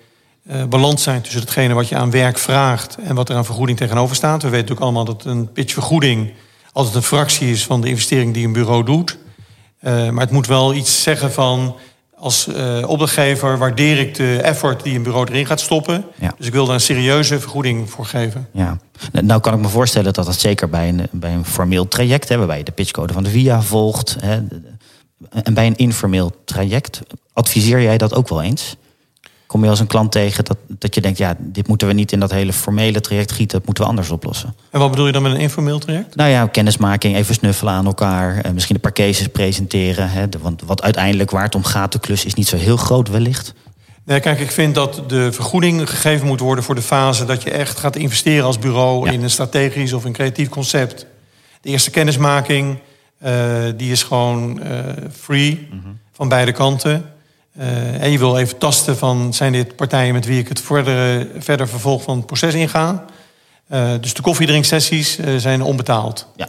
eh, balans zijn tussen hetgene wat je aan werk vraagt en wat er aan vergoeding tegenover staat. We weten natuurlijk allemaal dat een pitchvergoeding altijd een fractie is van de investering die een bureau doet. Eh, maar het moet wel iets zeggen van als eh, opdrachtgever waardeer ik de effort die een bureau erin gaat stoppen. Ja. Dus ik wil daar een serieuze vergoeding voor geven. Ja. Nou, Nou kan ik me voorstellen dat dat zeker bij een, bij een formeel traject, hè, waarbij je de pitchcode van de VIA volgt, hè, en bij een informeel traject, adviseer jij dat ook wel eens? Kom je als een klant tegen dat, dat je denkt, ja, dit moeten we niet in dat hele formele traject gieten, dat moeten we anders oplossen? En wat bedoel je dan met een informeel traject? Nou ja, kennismaking, even snuffelen aan elkaar, eh, misschien een paar cases presenteren. Hè, want wat uiteindelijk waar het om gaat, de klus is niet zo heel groot wellicht. Nee, kijk, ik vind dat de vergoeding gegeven moet worden voor de fase dat je echt gaat investeren als bureau Ja. in een strategisch of een creatief concept. De eerste kennismaking, eh, die is gewoon eh, free van beide kanten. Eh, en je wil even tasten van, zijn dit partijen met wie ik het verder, verder vervolg van het proces inga? Eh, dus de koffiedrinksessies eh, zijn onbetaald. Ja,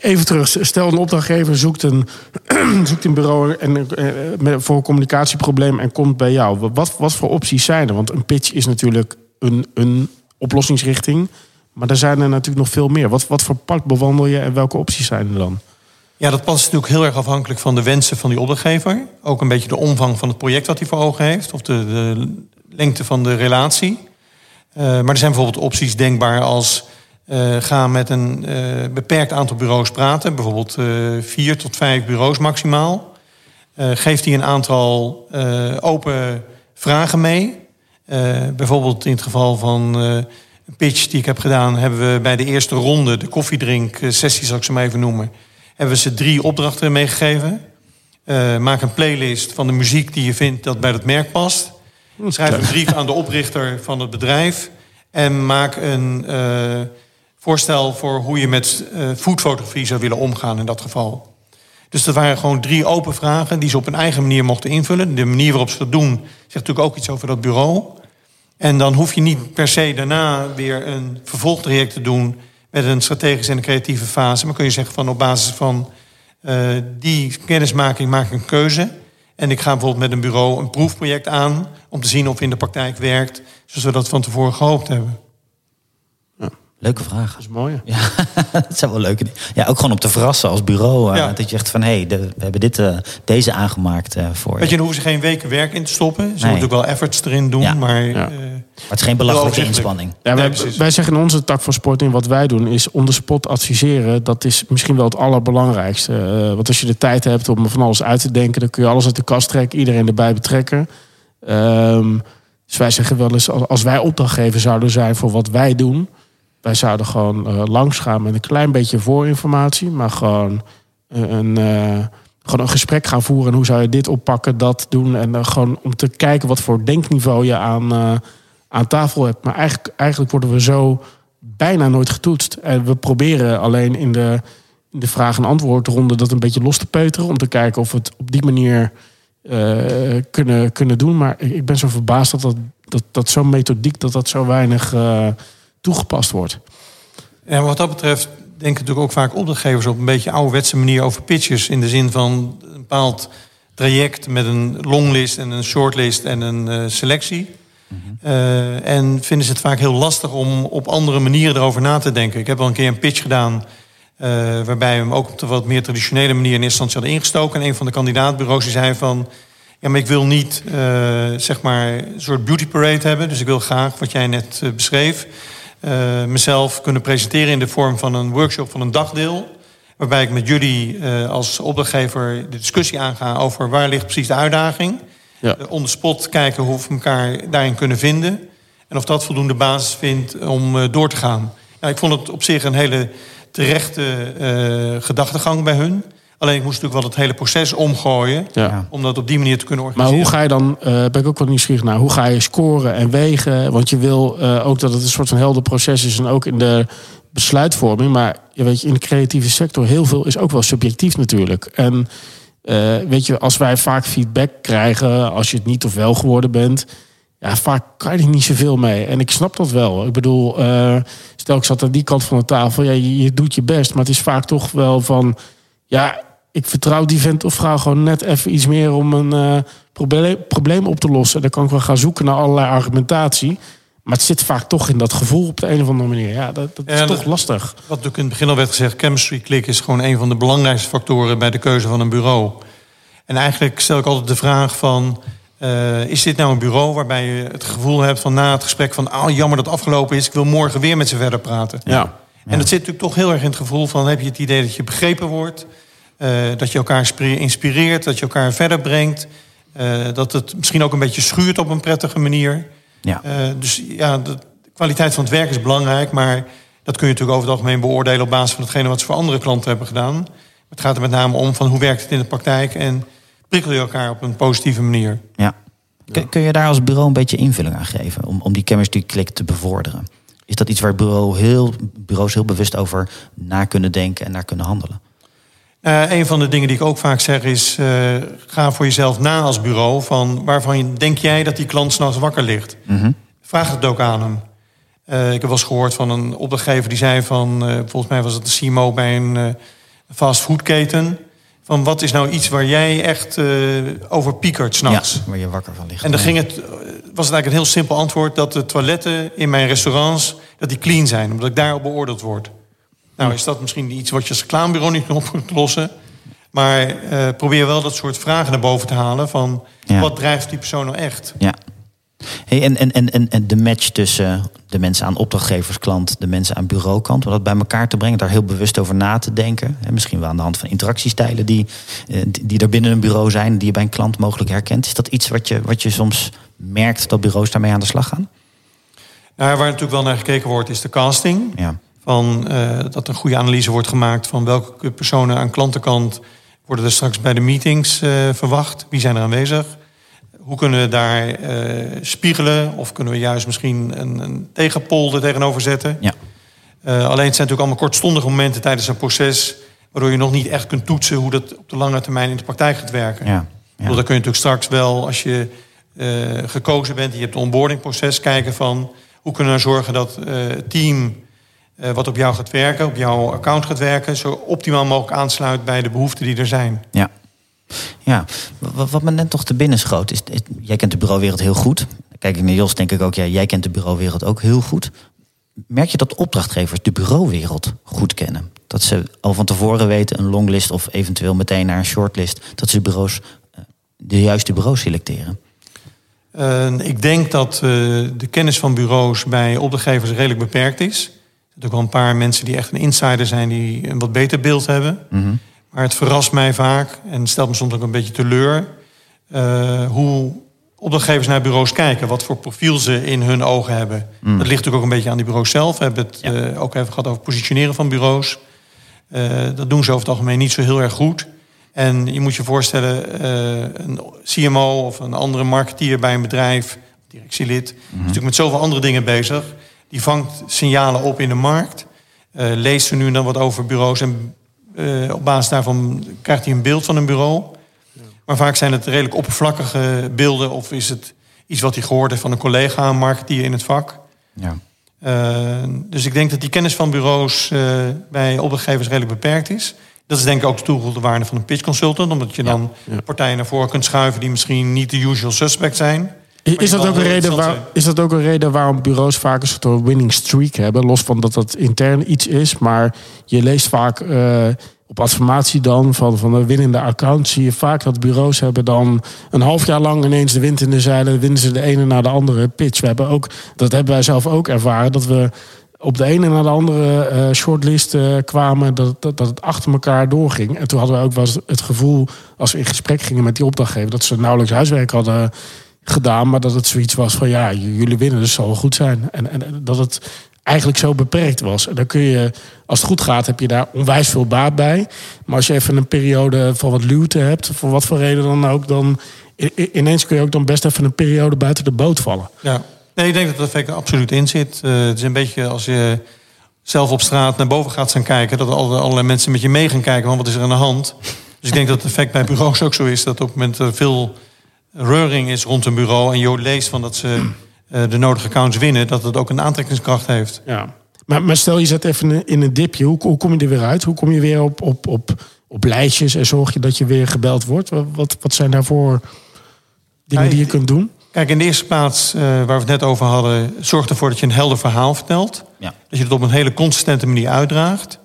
Even terug. Stel een opdrachtgever zoekt een, zoekt een bureau en, eh, voor een communicatieprobleem en komt bij jou. Wat, wat voor opties zijn er? Want een pitch is natuurlijk een, een oplossingsrichting. Maar er zijn er natuurlijk nog veel meer. Wat, wat voor pad bewandel je en welke opties zijn er dan? Ja, dat past natuurlijk heel erg afhankelijk van de wensen van die opdrachtgever. Ook een beetje de omvang van het project wat hij voor ogen heeft. Of de, de lengte van de relatie. Eh, maar er zijn bijvoorbeeld opties denkbaar als... eh, ga met een eh, beperkt aantal bureaus praten. Bijvoorbeeld vier tot vijf bureaus maximaal. Geef die een aantal open vragen mee. Bijvoorbeeld in het geval van een pitch die ik heb gedaan... hebben we bij de eerste ronde, de koffiedrink eh, sessie zal ik ze maar even noemen... hebben we ze drie opdrachten meegegeven. Eh, maak een playlist van de muziek die je vindt dat bij dat merk past. Schrijf een brief aan de oprichter van het bedrijf. En maak een eh, voorstel voor hoe je met eh, foodfotografie zou willen omgaan in dat geval. Dus dat waren gewoon drie open vragen die ze op hun eigen manier mochten invullen. De manier waarop ze dat doen zegt natuurlijk ook iets over dat bureau. En dan hoef je niet per se daarna weer een vervolgtraject te doen met een strategische en een creatieve fase. Maar kun je zeggen van op basis van eh, die kennismaking maak ik een keuze. En ik ga bijvoorbeeld met een bureau een proefproject aan om te zien of het in de praktijk werkt, zoals we dat van tevoren gehoopt hebben. Leuke vraag. Dat is mooi. Ja, dat zijn wel leuke dingen. Ja, ook gewoon om te verrassen als bureau. eh, Ja. Dat je echt van, hé, hey, we hebben dit, eh, deze aangemaakt eh, voor Weet je. je, daar hoeven ze geen weken werk in te stoppen. Ze moeten natuurlijk wel efforts erin doen, Ja. maar Ja. Maar het is geen belachelijke inspanning. Ja, wij, precies. wij zeggen in onze tak van sporting, wat wij doen, is on the spot adviseren. Dat is misschien wel het allerbelangrijkste. Eh, want als je de tijd hebt om van alles uit te denken, dan kun je alles uit de kast trekken, iedereen erbij betrekken. Ehm, dus wij zeggen wel eens, als, als wij opdrachtgever zouden zijn voor wat wij doen, wij zouden gewoon eh langs gaan met een klein beetje voorinformatie, maar gewoon een, een, eh, gewoon een gesprek gaan voeren. En hoe zou je dit oppakken, dat doen. En dan gewoon om te kijken wat voor denkniveau je aan, eh, aan tafel hebt. Maar eigenlijk, eigenlijk worden we zo bijna nooit getoetst. En we proberen alleen in de, in de vraag- en antwoordronde dat een beetje los te peuteren. Om te kijken of we het op die manier eh, kunnen, kunnen doen. Maar ik, ben zo verbaasd dat, dat, dat, dat zo'n methodiek dat dat zo weinig eh, toegepast wordt. Ja, wat dat betreft denken natuurlijk ook vaak opdrachtgevers op een beetje ouderwetse manier over pitches. In de zin van een bepaald traject met een longlist en een shortlist en een eh, selectie. Eh, en vinden ze het vaak heel lastig om op andere manieren erover na te denken. Ik heb wel een keer een pitch gedaan. eh, waarbij we hem ook op de wat meer traditionele manier in eerste instantie hadden ingestoken. En een van de kandidaatbureaus die zei van. Ja, maar ik wil niet zeg maar een soort beauty parade hebben. Dus ik wil graag, wat jij net beschreef, eh, mezelf kunnen presenteren in de vorm van een workshop van een dagdeel. Waarbij ik met jullie eh, als opdrachtgever de discussie aanga over waar ligt precies de uitdaging. Ja. Eh, on the spot kijken hoe we elkaar daarin kunnen vinden. En of dat voldoende basis vindt om door te gaan. Ja, ik vond het op zich een hele terechte gedachtegang bij hun. Alleen ik moest natuurlijk wel het hele proces omgooien. Ja. Om dat op die manier te kunnen Maar organiseren. hoe ga je dan, eh ben ik ook wel nieuwsgierig naar, hoe ga je scoren en wegen? Want je wil eh, ook dat het een soort van helder proces is en ook in de besluitvorming. Maar je weet je, in de creatieve sector, heel veel is ook wel subjectief natuurlijk. En eh, weet je, als wij vaak feedback krijgen, als je het niet of wel geworden bent, ja, vaak kan je er niet zoveel mee. En ik snap dat wel. Ik bedoel, eh, stel ik zat aan die kant van de tafel, ja, je, je doet je best, maar het is vaak toch wel van, ja, ik vertrouw die vent of vrouw gewoon net even iets meer om een eh, probleem, probleem op te lossen. Dan kan ik wel gaan zoeken naar allerlei argumentatie. Maar het zit vaak toch in dat gevoel op de een of andere manier. Ja, dat, dat is Ja, toch dat- lastig. Wat natuurlijk in het begin al werd gezegd, chemistry click is gewoon een van de belangrijkste factoren bij de keuze van een bureau. En eigenlijk stel ik altijd de vraag van, eh, is dit nou een bureau waarbij je het gevoel hebt van na het gesprek van, ah jammer dat het afgelopen is, ik wil morgen weer met ze verder praten. Ja. En dat zit natuurlijk toch heel erg in het gevoel van, heb je het idee dat je begrepen wordt, dat je elkaar inspire- inspireert, dat je elkaar verder brengt, eh, dat het misschien ook een beetje schuurt op een prettige manier. Ja. Eh, dus ja, de kwaliteit van het werk is belangrijk, maar dat kun je natuurlijk over het algemeen beoordelen op basis van hetgene wat ze voor andere klanten hebben gedaan. Het gaat er met name om van hoe werkt het in de praktijk en prikkel je elkaar op een positieve manier. Ja. Kun, kun je daar als bureau een beetje invulling aan geven om, om die chemistry click te bevorderen? Is dat iets waar bureau heel, bureaus heel bewust over na kunnen denken en naar kunnen handelen? Eh, een van de dingen die ik ook vaak zeg is, eh, ga voor jezelf na als bureau van waarvan denk jij dat die klant s'nachts wakker ligt. Vraag het ook aan hem. Uh, ik heb wel eens gehoord van een opdrachtgever die zei van... Volgens mij was het een CMO bij een fastfoodketen... van wat is nou iets waar jij echt over piekert s'nachts? Ja, waar je wakker van ligt. En dan ging het, was het eigenlijk een heel simpel antwoord... dat de toiletten in mijn restaurants dat die clean zijn. Omdat ik daarop beoordeeld word. Nou is dat misschien iets wat je als reclamebureau niet op kunt lossen... Maar probeer wel dat soort vragen naar boven te halen... van ja. wat drijft die persoon nou echt? Ja. Hey, en, en, en, en de match tussen de mensen aan opdrachtgeverskant, de mensen aan bureaukant, om dat bij elkaar te brengen, daar heel bewust over na te denken. En misschien wel aan de hand van interactiestijlen die, eh, die er binnen een bureau zijn, die je bij een klant mogelijk herkent. Is dat iets wat je, wat je soms merkt dat bureaus daarmee aan de slag gaan? Nou, waar natuurlijk wel naar gekeken wordt, is de casting. Ja. Van, uh, dat een goede analyse wordt gemaakt van welke personen aan klantenkant worden er straks bij de meetings uh, verwacht. Wie zijn er aanwezig? hoe kunnen we daar uh, spiegelen? Of kunnen we juist misschien een, een tegenpol er tegenover zetten? Ja. Alleen het zijn natuurlijk allemaal kortstondige momenten tijdens een proces... waardoor je nog niet echt kunt toetsen hoe dat op de lange termijn in de praktijk gaat werken. Ja. Ja. Dan kun je natuurlijk straks wel, als je uh, gekozen bent... je hebt een onboardingproces, kijken van... hoe kunnen we zorgen dat het team wat op jou gaat werken... op jouw account gaat werken... zo optimaal mogelijk aansluit bij de behoeften die er zijn. Ja. Ja, wat, wat me net toch te binnen schoot, is, jij kent de bureauwereld heel goed. Kijk ik naar Jos, denk ik ook, ja, jij kent de bureauwereld ook heel goed. Merk je dat opdrachtgevers de bureauwereld goed kennen? Dat ze al van tevoren weten, een longlist of eventueel meteen naar een shortlist, dat ze bureaus, eh, de juiste bureaus selecteren? Uh, ik denk dat uh, de kennis van bureaus bij opdrachtgevers redelijk beperkt is. Er zijn ook wel een paar mensen die echt een insider zijn, die een wat beter beeld hebben. Mm maar het verrast mij vaak en stelt me soms ook een beetje teleur... Uh, hoe opdrachtgevers naar bureaus kijken. Wat voor profiel ze in hun ogen hebben. Mm. Dat ligt natuurlijk ook een beetje aan die bureaus zelf. We hebben het ja. uh, ook even gehad over positioneren van bureaus. Uh, dat doen ze over het algemeen niet zo heel erg goed. En je moet je voorstellen, een CMO of een andere marketeer bij een bedrijf... directielid, mm -hmm. is natuurlijk met zoveel andere dingen bezig. Die vangt signalen op in de markt. leest er nu dan wat over bureaus... en uh, op basis daarvan krijgt hij een beeld van een bureau. Maar vaak zijn het redelijk oppervlakkige beelden... of is het iets wat hij gehoord heeft van een collega, een marketeer in het vak. Ja. Uh, dus ik denk dat die kennis van bureaus bij opdrachtgevers redelijk beperkt is. Dat is denk ik ook de toegevoegde waarde van een pitch consultant. Omdat je dan partijen naar voren kunt schuiven die misschien niet de usual suspect zijn. Is dat, ook een reden waar, is dat ook een reden waarom bureaus vaak een soort winning streak hebben? Los van dat dat intern iets is. Maar je leest vaak uh, op adformatie dan van, van de winnende account... zie je vaak dat bureaus hebben dan een half jaar lang ineens de wind in de zeilen... winnen ze de ene na de andere pitch. We hebben ook, dat hebben wij zelf ook ervaren, dat we op de ene na de andere uh, shortlist uh, kwamen, dat, dat, dat, het achter elkaar doorging. En toen hadden we ook wel het gevoel, als we in gesprek gingen met die opdrachtgever, dat ze nauwelijks huiswerk hadden gedaan, maar dat het zoiets was van ja, jullie winnen, dus zal goed zijn. En, en dat het eigenlijk zo beperkt was. En dan kun je, als het goed gaat, heb je daar onwijs veel baat bij. Maar als je even een periode van wat luwte hebt, voor wat voor reden dan ook, dan ineens kun je ook dan best even een periode buiten de boot vallen. Ja, nee, ik denk dat dat effect er absoluut in zit. Uh, het is een beetje als je zelf op straat naar boven gaat gaan kijken, dat allerlei mensen met je mee gaan kijken, wat is er aan de hand. Dus ik denk dat het effect bij bureaus ook zo is, dat op het moment er veel reuring is rond een bureau en je leest van dat ze uh, de nodige accounts winnen, dat het ook een aantrekkingskracht heeft. Ja. Maar, maar stel je zet even in een dipje, hoe, hoe kom je er weer uit? Hoe kom je weer op, op, op, op lijstjes en zorg je dat je weer gebeld wordt? Wat, wat zijn daarvoor dingen die je kunt doen? Kijk, in de eerste plaats, uh, waar we het net over hadden, zorg ervoor dat je een helder verhaal vertelt. Ja. Dat je het op een hele consistente manier uitdraagt.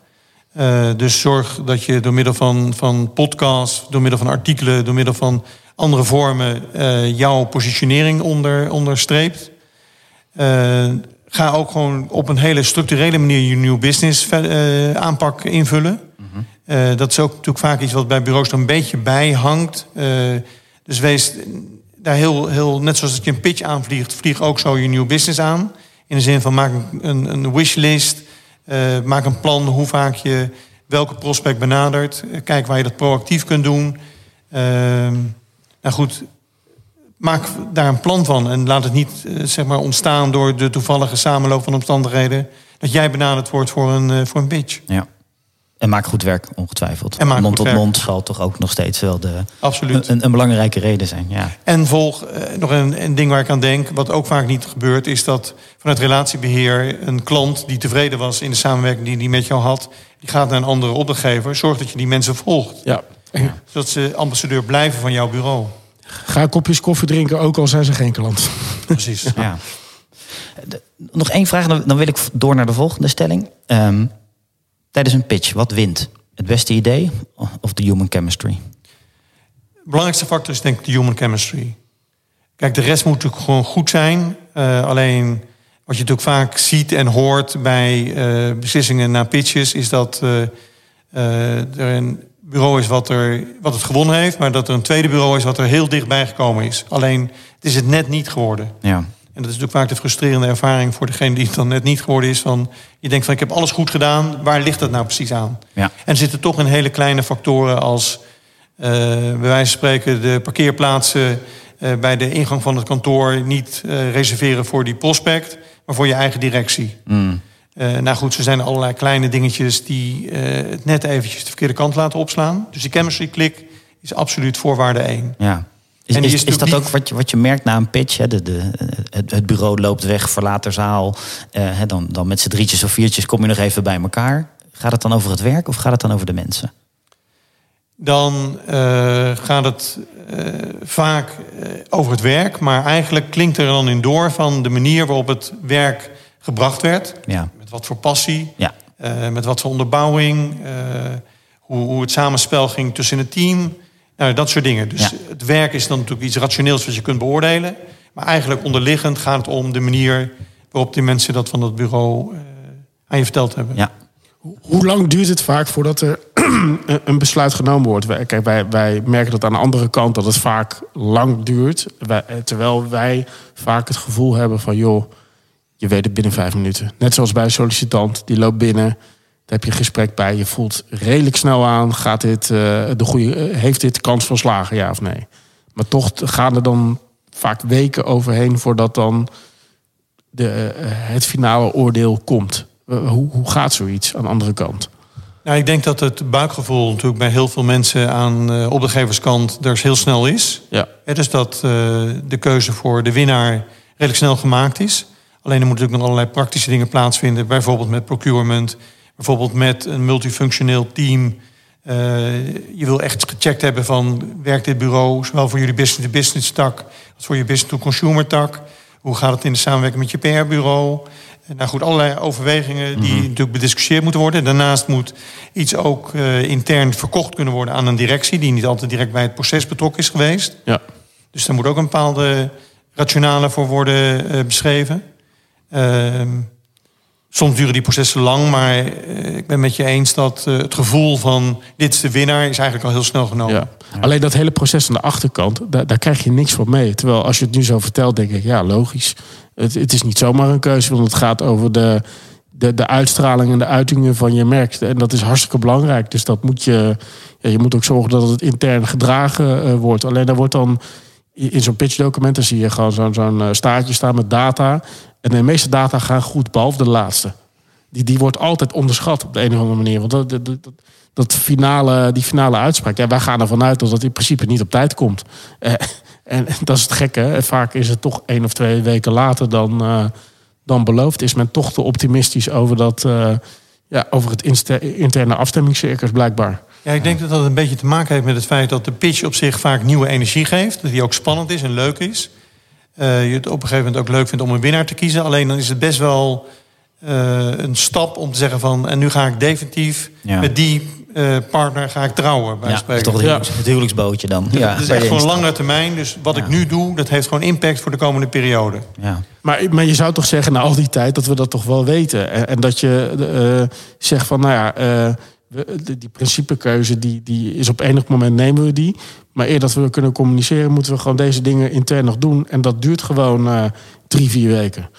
Uh, dus zorg dat je door middel van, van podcasts, door middel van artikelen, door middel van andere vormen uh, jouw positionering onder, onderstreept. Uh, ga ook gewoon op een hele structurele manier je nieuw business uh, aanpak invullen. Mm -hmm. dat is ook natuurlijk vaak iets wat bij bureaus er een beetje bij hangt. dus wees daar heel, heel, net zoals dat je een pitch aanvliegt, vlieg ook zo je nieuw business aan. In de zin van maak een, een wishlist, maak een plan hoe vaak je welke prospect benadert. kijk waar je dat proactief kunt doen. Ehm, nou goed, maak daar een plan van. En laat het niet uh, zeg maar ontstaan door de toevallige samenloop van omstandigheden. Dat jij benaderd wordt voor een, uh, voor een pitch. Ja. En maak goed werk, ongetwijfeld. En maak mond goed tot werk. mond zal toch ook nog steeds wel de, Absoluut. een, een belangrijke reden zijn. Ja. En volg, eh, nog een, een ding waar ik aan denk, wat ook vaak niet gebeurt, is dat vanuit relatiebeheer een klant die tevreden was in de samenwerking die die met jou had, die gaat naar een andere opdrachtgever. Zorg dat je die mensen volgt. Ja. Zodat ze ambassadeur blijven van jouw bureau. Ga kopjes koffie drinken, ook al zijn ze geen klant. Precies. Ja. De- nog één vraag, dan wil ik door naar de volgende stelling. Ehm, tijdens een pitch, wat wint? Het beste idee of de human chemistry? De belangrijkste factor is denk ik de human chemistry. Kijk, de rest moet natuurlijk gewoon goed zijn. Eh, alleen wat je natuurlijk vaak ziet en hoort bij eh, beslissingen na pitches... is dat eh, eh, er een bureau is wat, er, wat het gewonnen heeft... maar dat er een tweede bureau is wat er heel dichtbij gekomen is. Alleen, het is het net niet geworden. Ja. En dat is natuurlijk vaak de frustrerende ervaring voor degene die het dan net niet geworden is. Van, je denkt van ik heb alles goed gedaan, waar ligt dat nou precies aan? Ja. En er zitten toch in hele kleine factoren als eh bij wijze van spreken de parkeerplaatsen eh, bij de ingang van het kantoor niet eh, reserveren voor die prospect, maar voor je eigen directie. Mm. Eh, nou goed, er zijn allerlei kleine dingetjes die eh, het net eventjes de verkeerde kant laten opslaan. Dus die chemistry klik is absoluut voorwaarde één. Ja. Is, En is, is is dat ook wat je, wat je merkt na een pitch? Hè? De, de, het, het bureau loopt weg, verlaat de zaal. Eh, hè, dan, dan met z'n drietjes of viertjes kom je nog even bij elkaar. Gaat het dan over het werk of gaat het dan over de mensen? dan gaat het vaak over het werk. Maar eigenlijk klinkt er dan in door van de manier waarop het werk gebracht werd. Ja. Met wat voor passie, Ja. eh, met wat voor onderbouwing. eh, hoe, hoe het samenspel ging tussen het team. Nou, dat soort dingen. Dus Ja. het werk is dan natuurlijk iets rationeels wat je kunt beoordelen. Maar eigenlijk onderliggend gaat het om de manier waarop die mensen dat van dat bureau eh, aan je verteld hebben. Ja. Hoe lang duurt het vaak voordat er een- besluit genomen wordt? Wij, kijk, wij, wij merken dat aan de andere kant dat het vaak lang duurt. Wij, terwijl wij vaak het gevoel hebben van... joh, je weet het binnen vijf minuten. Net zoals bij een sollicitant, die loopt binnen... daar heb je een gesprek bij. Je voelt redelijk snel aan, gaat dit, eh, de goede, eh, heeft dit kans van slagen, ja of nee? Maar toch gaan er dan vaak weken overheen... voordat dan de, eh, het finale oordeel komt. Hoe, hoe gaat zoiets aan de andere kant? Nou, ik denk dat het buikgevoel natuurlijk bij heel veel mensen aan eh opdrachtgeverskant er heel snel is. Ja. Hè, dus dat de keuze voor de winnaar redelijk snel gemaakt is. Alleen er moeten natuurlijk nog allerlei praktische dingen plaatsvinden. Bijvoorbeeld met procurement. Bijvoorbeeld met een multifunctioneel team. Eh, je wil echt gecheckt hebben van... werkt dit bureau zowel voor jullie business-to-business tak... als voor je business-to-consumer tak? Hoe gaat het in de samenwerking met je PR-bureau? Eh, Nou goed, allerlei overwegingen die natuurlijk bediscussieerd moeten worden. Daarnaast moet iets ook eh, intern verkocht kunnen worden aan een directie... die niet altijd direct bij het proces betrokken is geweest. Ja. Dus daar moet ook een bepaalde rationale voor worden beschreven. Ehm, soms duren die processen lang, maar eh, ik ben met je eens dat eh, het gevoel van dit is de winnaar is eigenlijk al heel snel genomen. Ja. Alleen dat hele proces aan de achterkant, daar, daar krijg je niks van mee. Terwijl als je het nu zo vertelt, denk ik, ja, logisch. Het, het is niet zomaar een keuze, want het gaat over de, de, de uitstraling en de uitingen van je merk. En dat is hartstikke belangrijk. Dus dat moet je, ja, je moet ook zorgen dat het intern gedragen eh, wordt. Alleen daar wordt dan in zo'n pitchdocument, zie je gewoon zo'n eh, staartje staan met data. En de meeste data gaan goed, behalve de laatste. Die, die wordt altijd onderschat op de een of andere manier. Want dat, dat, dat, dat finale, die finale uitspraak, ja, wij gaan ervan uit dat het in principe niet op tijd komt. Eh, en dat is het gekke. Vaak is het toch één of twee weken later dan, eh, dan beloofd. Is men toch te optimistisch over, dat, eh, ja, over het interne afstemmingscircus blijkbaar. Ja, ik denk dat dat een beetje te maken heeft met het feit dat de pitch op zich vaak nieuwe energie geeft. Dat die ook spannend is en leuk is. Eh, je het op een gegeven moment ook leuk vindt om een winnaar te kiezen. Alleen dan is het best wel eh, een stap om te zeggen van... en nu ga ik definitief Ja. met die eh, partner ga ik trouwen. Bij Ja, spreken. dat is toch het, huwelijks- het huwelijksbootje dan. Ja, Het is echt gewoon lange termijn. Dus wat Ja. ik nu doe, dat heeft gewoon impact voor de komende periode. Ja. Maar, maar je zou toch zeggen, na al die tijd, dat we dat toch wel weten. En, en dat je eh, zegt van, nou ja, eh, we- de- die principekeuze, die, die is op enig moment nemen we die. Maar eer dat we kunnen communiceren, moeten we gewoon deze dingen intern nog doen. En dat duurt gewoon eh, drie, vier weken.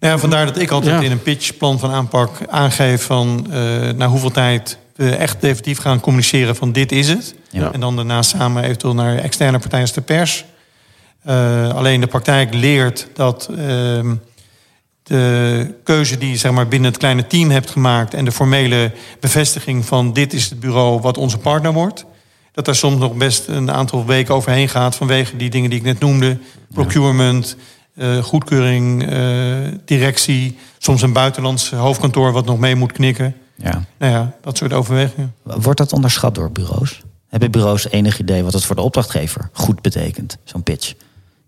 Nou ja, vandaar dat ik altijd Ja. in een pitchplan van aanpak aangeef van eh na hoeveel tijd we echt definitief gaan communiceren van dit is het. Ja. En dan daarna samen eventueel naar externe partijen als de pers. Eh, alleen de praktijk leert dat ehm, de keuze die je zeg maar, binnen het kleine team hebt gemaakt... en de formele bevestiging van dit is het bureau wat onze partner wordt... dat daar soms nog best een aantal weken overheen gaat... vanwege die dingen die ik net noemde. Procurement, uh, goedkeuring, uh, directie... soms een buitenlands hoofdkantoor wat nog mee moet knikken. Ja. Nou ja, dat soort overwegingen. Wordt dat onderschat door bureaus? Hebben bureaus enig idee wat het voor de opdrachtgever goed betekent, zo'n pitch?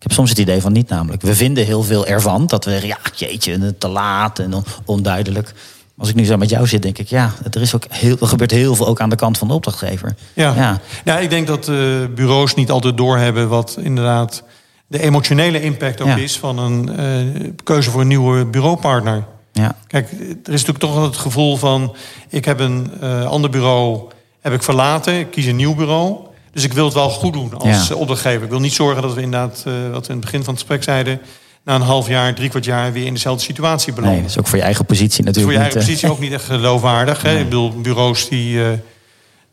Heb soms het idee van niet namelijk. We vinden heel veel ervan. Dat we ja, jeetje, te laat en onduidelijk. Als ik nu zo met jou zit, denk ik, ja, er, is ook heel, er gebeurt heel veel ook aan de kant van de opdrachtgever. Ja, ja. ja ik denk dat uh, bureaus niet altijd doorhebben wat inderdaad de emotionele impact ook is van een uh, keuze voor een nieuwe bureaupartner. Ja. Kijk, er is natuurlijk toch het gevoel van, ik heb een uh, ander bureau heb ik verlaten, ik kies een nieuw bureau. Dus ik wil het wel goed doen als ja. opdrachtgever. Ik wil niet zorgen dat we inderdaad, uh, wat we in het begin van het gesprek zeiden... na een half jaar, drie kwart jaar weer in dezelfde situatie belanden. Nee, dat is ook voor je eigen positie natuurlijk voor je eigen niet, positie ook niet echt geloofwaardig. Nee. Hè? Ik bedoel, bureaus die... Uh,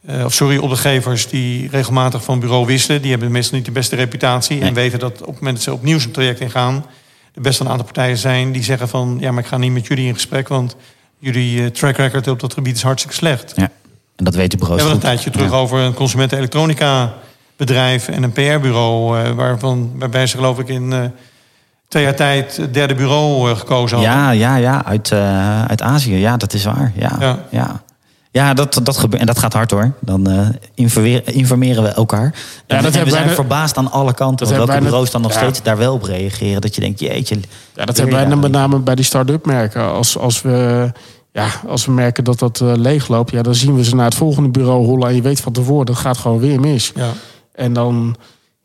uh, of sorry, opdrachtgevers die regelmatig van bureau wisselen... die hebben meestal niet de beste reputatie... Nee. en weten dat op het moment dat ze opnieuw zo'n traject ingaan... er best een aantal partijen zijn die zeggen van... ja, maar ik ga niet met jullie in gesprek... want jullie track record op dat gebied is hartstikke slecht. Ja. En dat weten bureaus We hebben een tijdje terug ja. over een consumenten-elektronica bedrijf en een PR-bureau. Uh, waarvan, waarbij ze geloof ik in uh, twee jaar tijd het derde bureau uh, gekozen hadden. Ja, ja, ja. Uit, uit Azië. Ja, dat is waar. Ja, ja. ja. ja dat, dat gebeurt. En dat gaat hard hoor. Dan informeren we elkaar. Ja, dat en we zijn bijna, verbaasd aan alle kanten. welke bijna, bureaus dan nog ja. steeds daar wel op reageren. Dat je denkt, jeetje. Ja, dat hebben wij met name bij die start-up merken. Als, als we ja, als we merken dat dat uh, leegloopt, ja, dan zien we ze naar het volgende bureau hollen. En je weet van tevoren, dat gaat gewoon weer mis. Ja. En dan,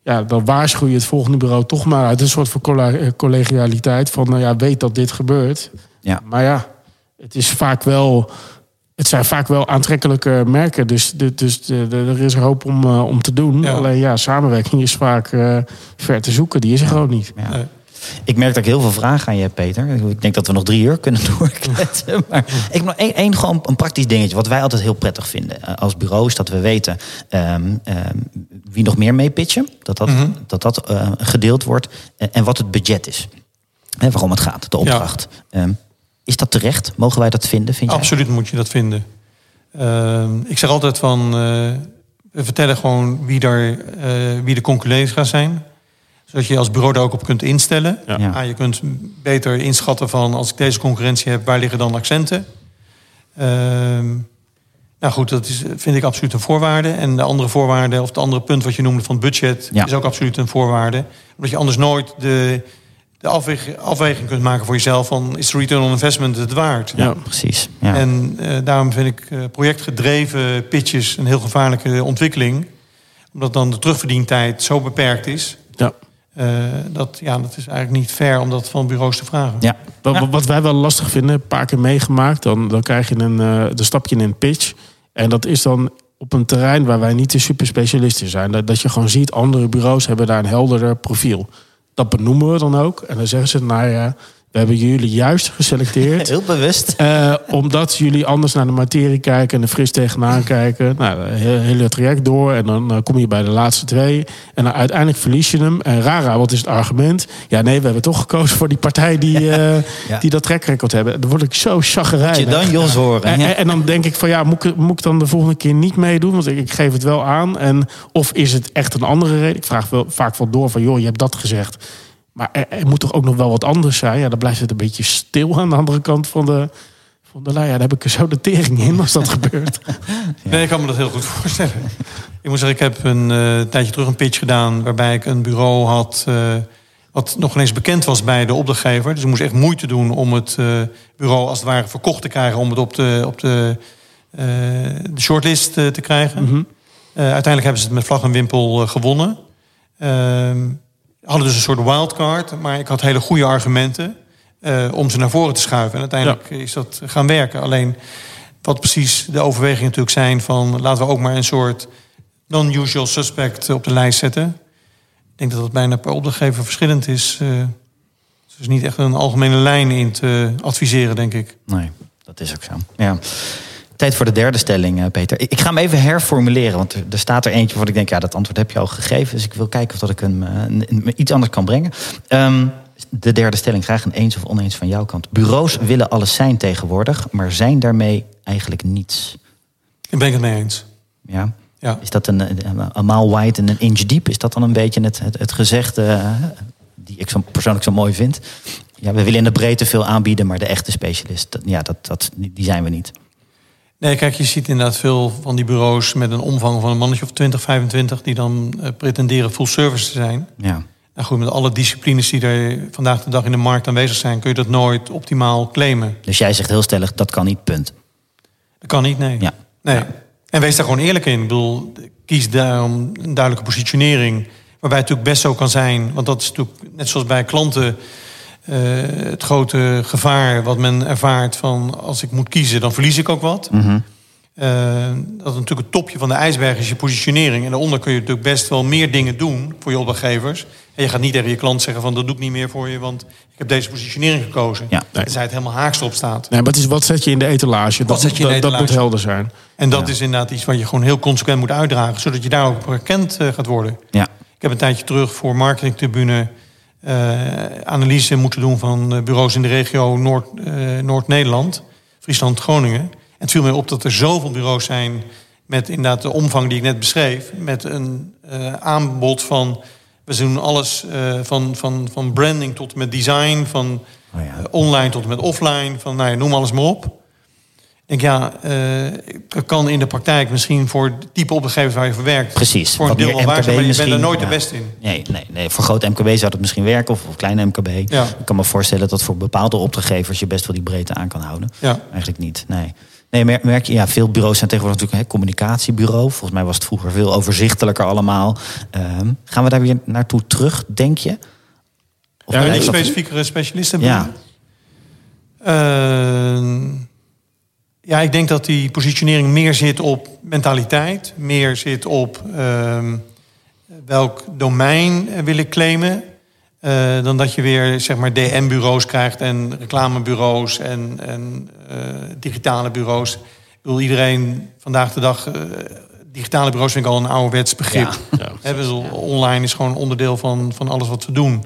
ja, dan waarschuw je het volgende bureau toch maar uit een soort van collegialiteit. Van, nou ja, weet dat dit gebeurt. Ja. Maar ja, het is vaak wel... Het zijn vaak wel aantrekkelijke merken, dus, dus de, de, er is hoop om, uh, om te doen. Ja. Alleen ja, samenwerking is vaak uh, ver te zoeken, die is er ja. gewoon niet. Ja. Ik merk dat ik heel veel vragen aan je heb, Peter. Ik denk dat we nog drie uur kunnen doorkletsen. Maar ik heb nog één, één gewoon een praktisch dingetje. Wat wij altijd heel prettig vinden als bureau is dat we weten um, um, wie nog meer mee pitchen. Dat dat, mm-hmm. dat, dat uh, gedeeld wordt. En wat het budget is. En waarom het gaat, de opdracht. Ja. Um, is dat terecht? Mogen wij dat vinden? Vind Absoluut jij? moet je dat vinden. ik zeg altijd van... Uh, we vertellen gewoon wie, uh, wie de concurrenten gaan zijn zodat je als bureau daar ook op kunt instellen. Ja. Ja. Ah, je kunt beter inschatten van als ik deze concurrentie heb, waar liggen dan accenten? Ehm nou goed, dat is, vind ik absoluut een voorwaarde. En de andere voorwaarde, of het andere punt wat je noemde van het budget, Ja. is ook absoluut een voorwaarde. Omdat je anders nooit de, de afweging, afweging kunt maken voor jezelf van is de return on investment het waard? Ja, precies. Ja. En eh, daarom vind ik eh, projectgedreven pitches een heel gevaarlijke ontwikkeling. Omdat dan de terugverdientijd zo beperkt is. Uh, dat, ja, dat is eigenlijk niet fair om dat van bureaus te vragen. Ja. Wat, wat wij wel lastig vinden, een paar keer meegemaakt, dan, dan krijg je een, uh, dan stap je in een pitch. En dat is dan op een terrein waar wij niet de superspecialisten zijn. Dat, dat je gewoon ziet, andere bureaus hebben daar een helderder profiel. Dat benoemen we dan ook. En dan zeggen ze, nou ja, we hebben jullie juist geselecteerd. Heel bewust. Uh, omdat jullie anders naar de materie kijken en er fris tegenaan kijken. Nou, het hele traject door. En dan uh, kom je bij de laatste twee. En dan uiteindelijk verlies je hem. En rara, wat is het argument? Ja, nee, we hebben toch gekozen voor die partij die, uh, ja. die dat trackrecord hebben. Dan word ik zo chagrijnig. Moet je dan Jos horen. En, en, en, dan denk ik van ja, moet ik, moet ik dan de volgende keer niet meedoen? Want ik, ik geef het wel aan. En, of is het echt een andere reden? Ik vraag wel, vaak wel door van joh, je hebt dat gezegd. Maar er, er, moet toch ook nog wel wat anders zijn? Ja, dan blijft het een beetje stil aan de andere kant van de, van de lijn. Ja, daar heb ik er zo de tering in als dat gebeurt. Ja. Nee, ik kan me dat heel goed voorstellen. Ik moet zeggen, ik heb een uh, tijdje terug een pitch gedaan... waarbij ik een bureau had... Uh, wat nog ineens bekend was bij de opdrachtgever. Dus ik moest echt moeite doen om het uh, bureau als het ware verkocht te krijgen... om het op de, op de, de shortlist te krijgen. Mm-hmm. uiteindelijk hebben ze het met vlag en wimpel gewonnen. Ehm, hadden dus een soort wildcard, maar ik had hele goede argumenten uh, om ze naar voren te schuiven. En uiteindelijk ja. is dat gaan werken. Alleen wat precies de overwegingen natuurlijk zijn van laten we ook maar een soort non-usual suspect op de lijst zetten. Ik denk dat dat bijna per opdrachtgever verschillend is. Uh, dus niet echt een algemene lijn in te adviseren, denk ik. Nee, dat is ook zo. Ja. Tijd voor de derde stelling, Peter. Ik ga hem even herformuleren, want er staat er eentje waarvan ik denk, ja, dat antwoord heb je al gegeven. Dus ik wil kijken of dat ik hem uh, iets anders kan brengen. Um, De derde stelling, graag een eens of oneens van jouw kant. Bureaus willen alles zijn tegenwoordig, maar zijn daarmee eigenlijk niets. Ik ben ik het mee eens. Ja. Ja. Is dat een, een, mile wide en een inch deep? Is dat dan een beetje het, het, het gezegde eh, die ik zo persoonlijk zo mooi vind? Ja, we willen in de breedte veel aanbieden, maar de echte specialist, dat- ja, dat, dat, die zijn we niet. Nee, kijk, je ziet inderdaad veel van die bureaus met een omvang van een mannetje of 20, 25... die dan eh, pretenderen full service te zijn. Ja. Nou goed, met alle disciplines die er vandaag de dag in de markt aanwezig zijn... kun je dat nooit optimaal claimen. Dus jij zegt heel stellig, dat kan niet, punt. Dat kan niet, nee. Ja. nee. En wees daar gewoon eerlijk in. Ik bedoel, kies daarom een duidelijke positionering... waarbij het natuurlijk best zo kan zijn... want dat is natuurlijk, net zoals bij klanten... eh, het grote gevaar wat men ervaart van... als ik moet kiezen, dan verlies ik ook wat... Mhm. Eh, dat is natuurlijk het topje van de ijsberg is je positionering. En daaronder kun je natuurlijk best wel meer dingen doen voor je opdrachtgevers. En je gaat niet tegen je klant zeggen van dat doe ik niet meer voor je, want ik heb deze positionering gekozen. Ja. Tenzij het helemaal haaks erop staat. Nee, maar het is wat zet je in de etalage? Dat, zet je in de dat, dat moet etalage? helder zijn. En dat is inderdaad iets wat je gewoon heel consequent moet uitdragen, zodat je daar ook op herkend eh, gaat worden. Ja. Ik heb een tijdje terug voor Marketingtribune analyse moeten doen van eh, bureaus in de regio Noord, eh, Noord-Nederland, Friesland, Groningen. En het viel mij op dat er zoveel bureaus zijn met inderdaad de omvang die ik net beschreef, met een eh, aanbod van we doen alles eh, van, van, van branding tot en met design, van Oh ja. eh, online tot en met offline, van nou ja, noem alles maar op. Ik denk ja, dat kan in de praktijk misschien voor het type opdrachtgevers waar je voor werkt. Precies. Voor een deel wel waar MKB zijn, maar je bent er nooit ja. de beste in. Nee, nee, nee, voor groot MKB zou dat misschien werken, of voor kleine MKB. Ja. Ik kan me voorstellen dat voor bepaalde opdrachtgevers je best wel die breedte aan kan houden. Ja. Eigenlijk niet, nee. Nee, merk, je, ja, veel bureaus zijn tegenwoordig natuurlijk een communicatiebureau. Volgens mij was het vroeger veel overzichtelijker allemaal. Ehm, gaan we daar weer naartoe terug, denk je? Of Ja, Een specifiekere specialisten Ja. Ja, ik denk dat die positionering meer zit op mentaliteit. Meer zit op ehm, welk domein wil ik claimen. eh, dan dat je weer zeg maar DM-bureaus krijgt en reclamebureaus en, en eh, digitale bureaus. Ik bedoel, iedereen vandaag de dag... eh, digitale bureaus vind ik al een ouderwets begrip. Ja. Bedoel, Online is gewoon onderdeel van, van alles wat we doen.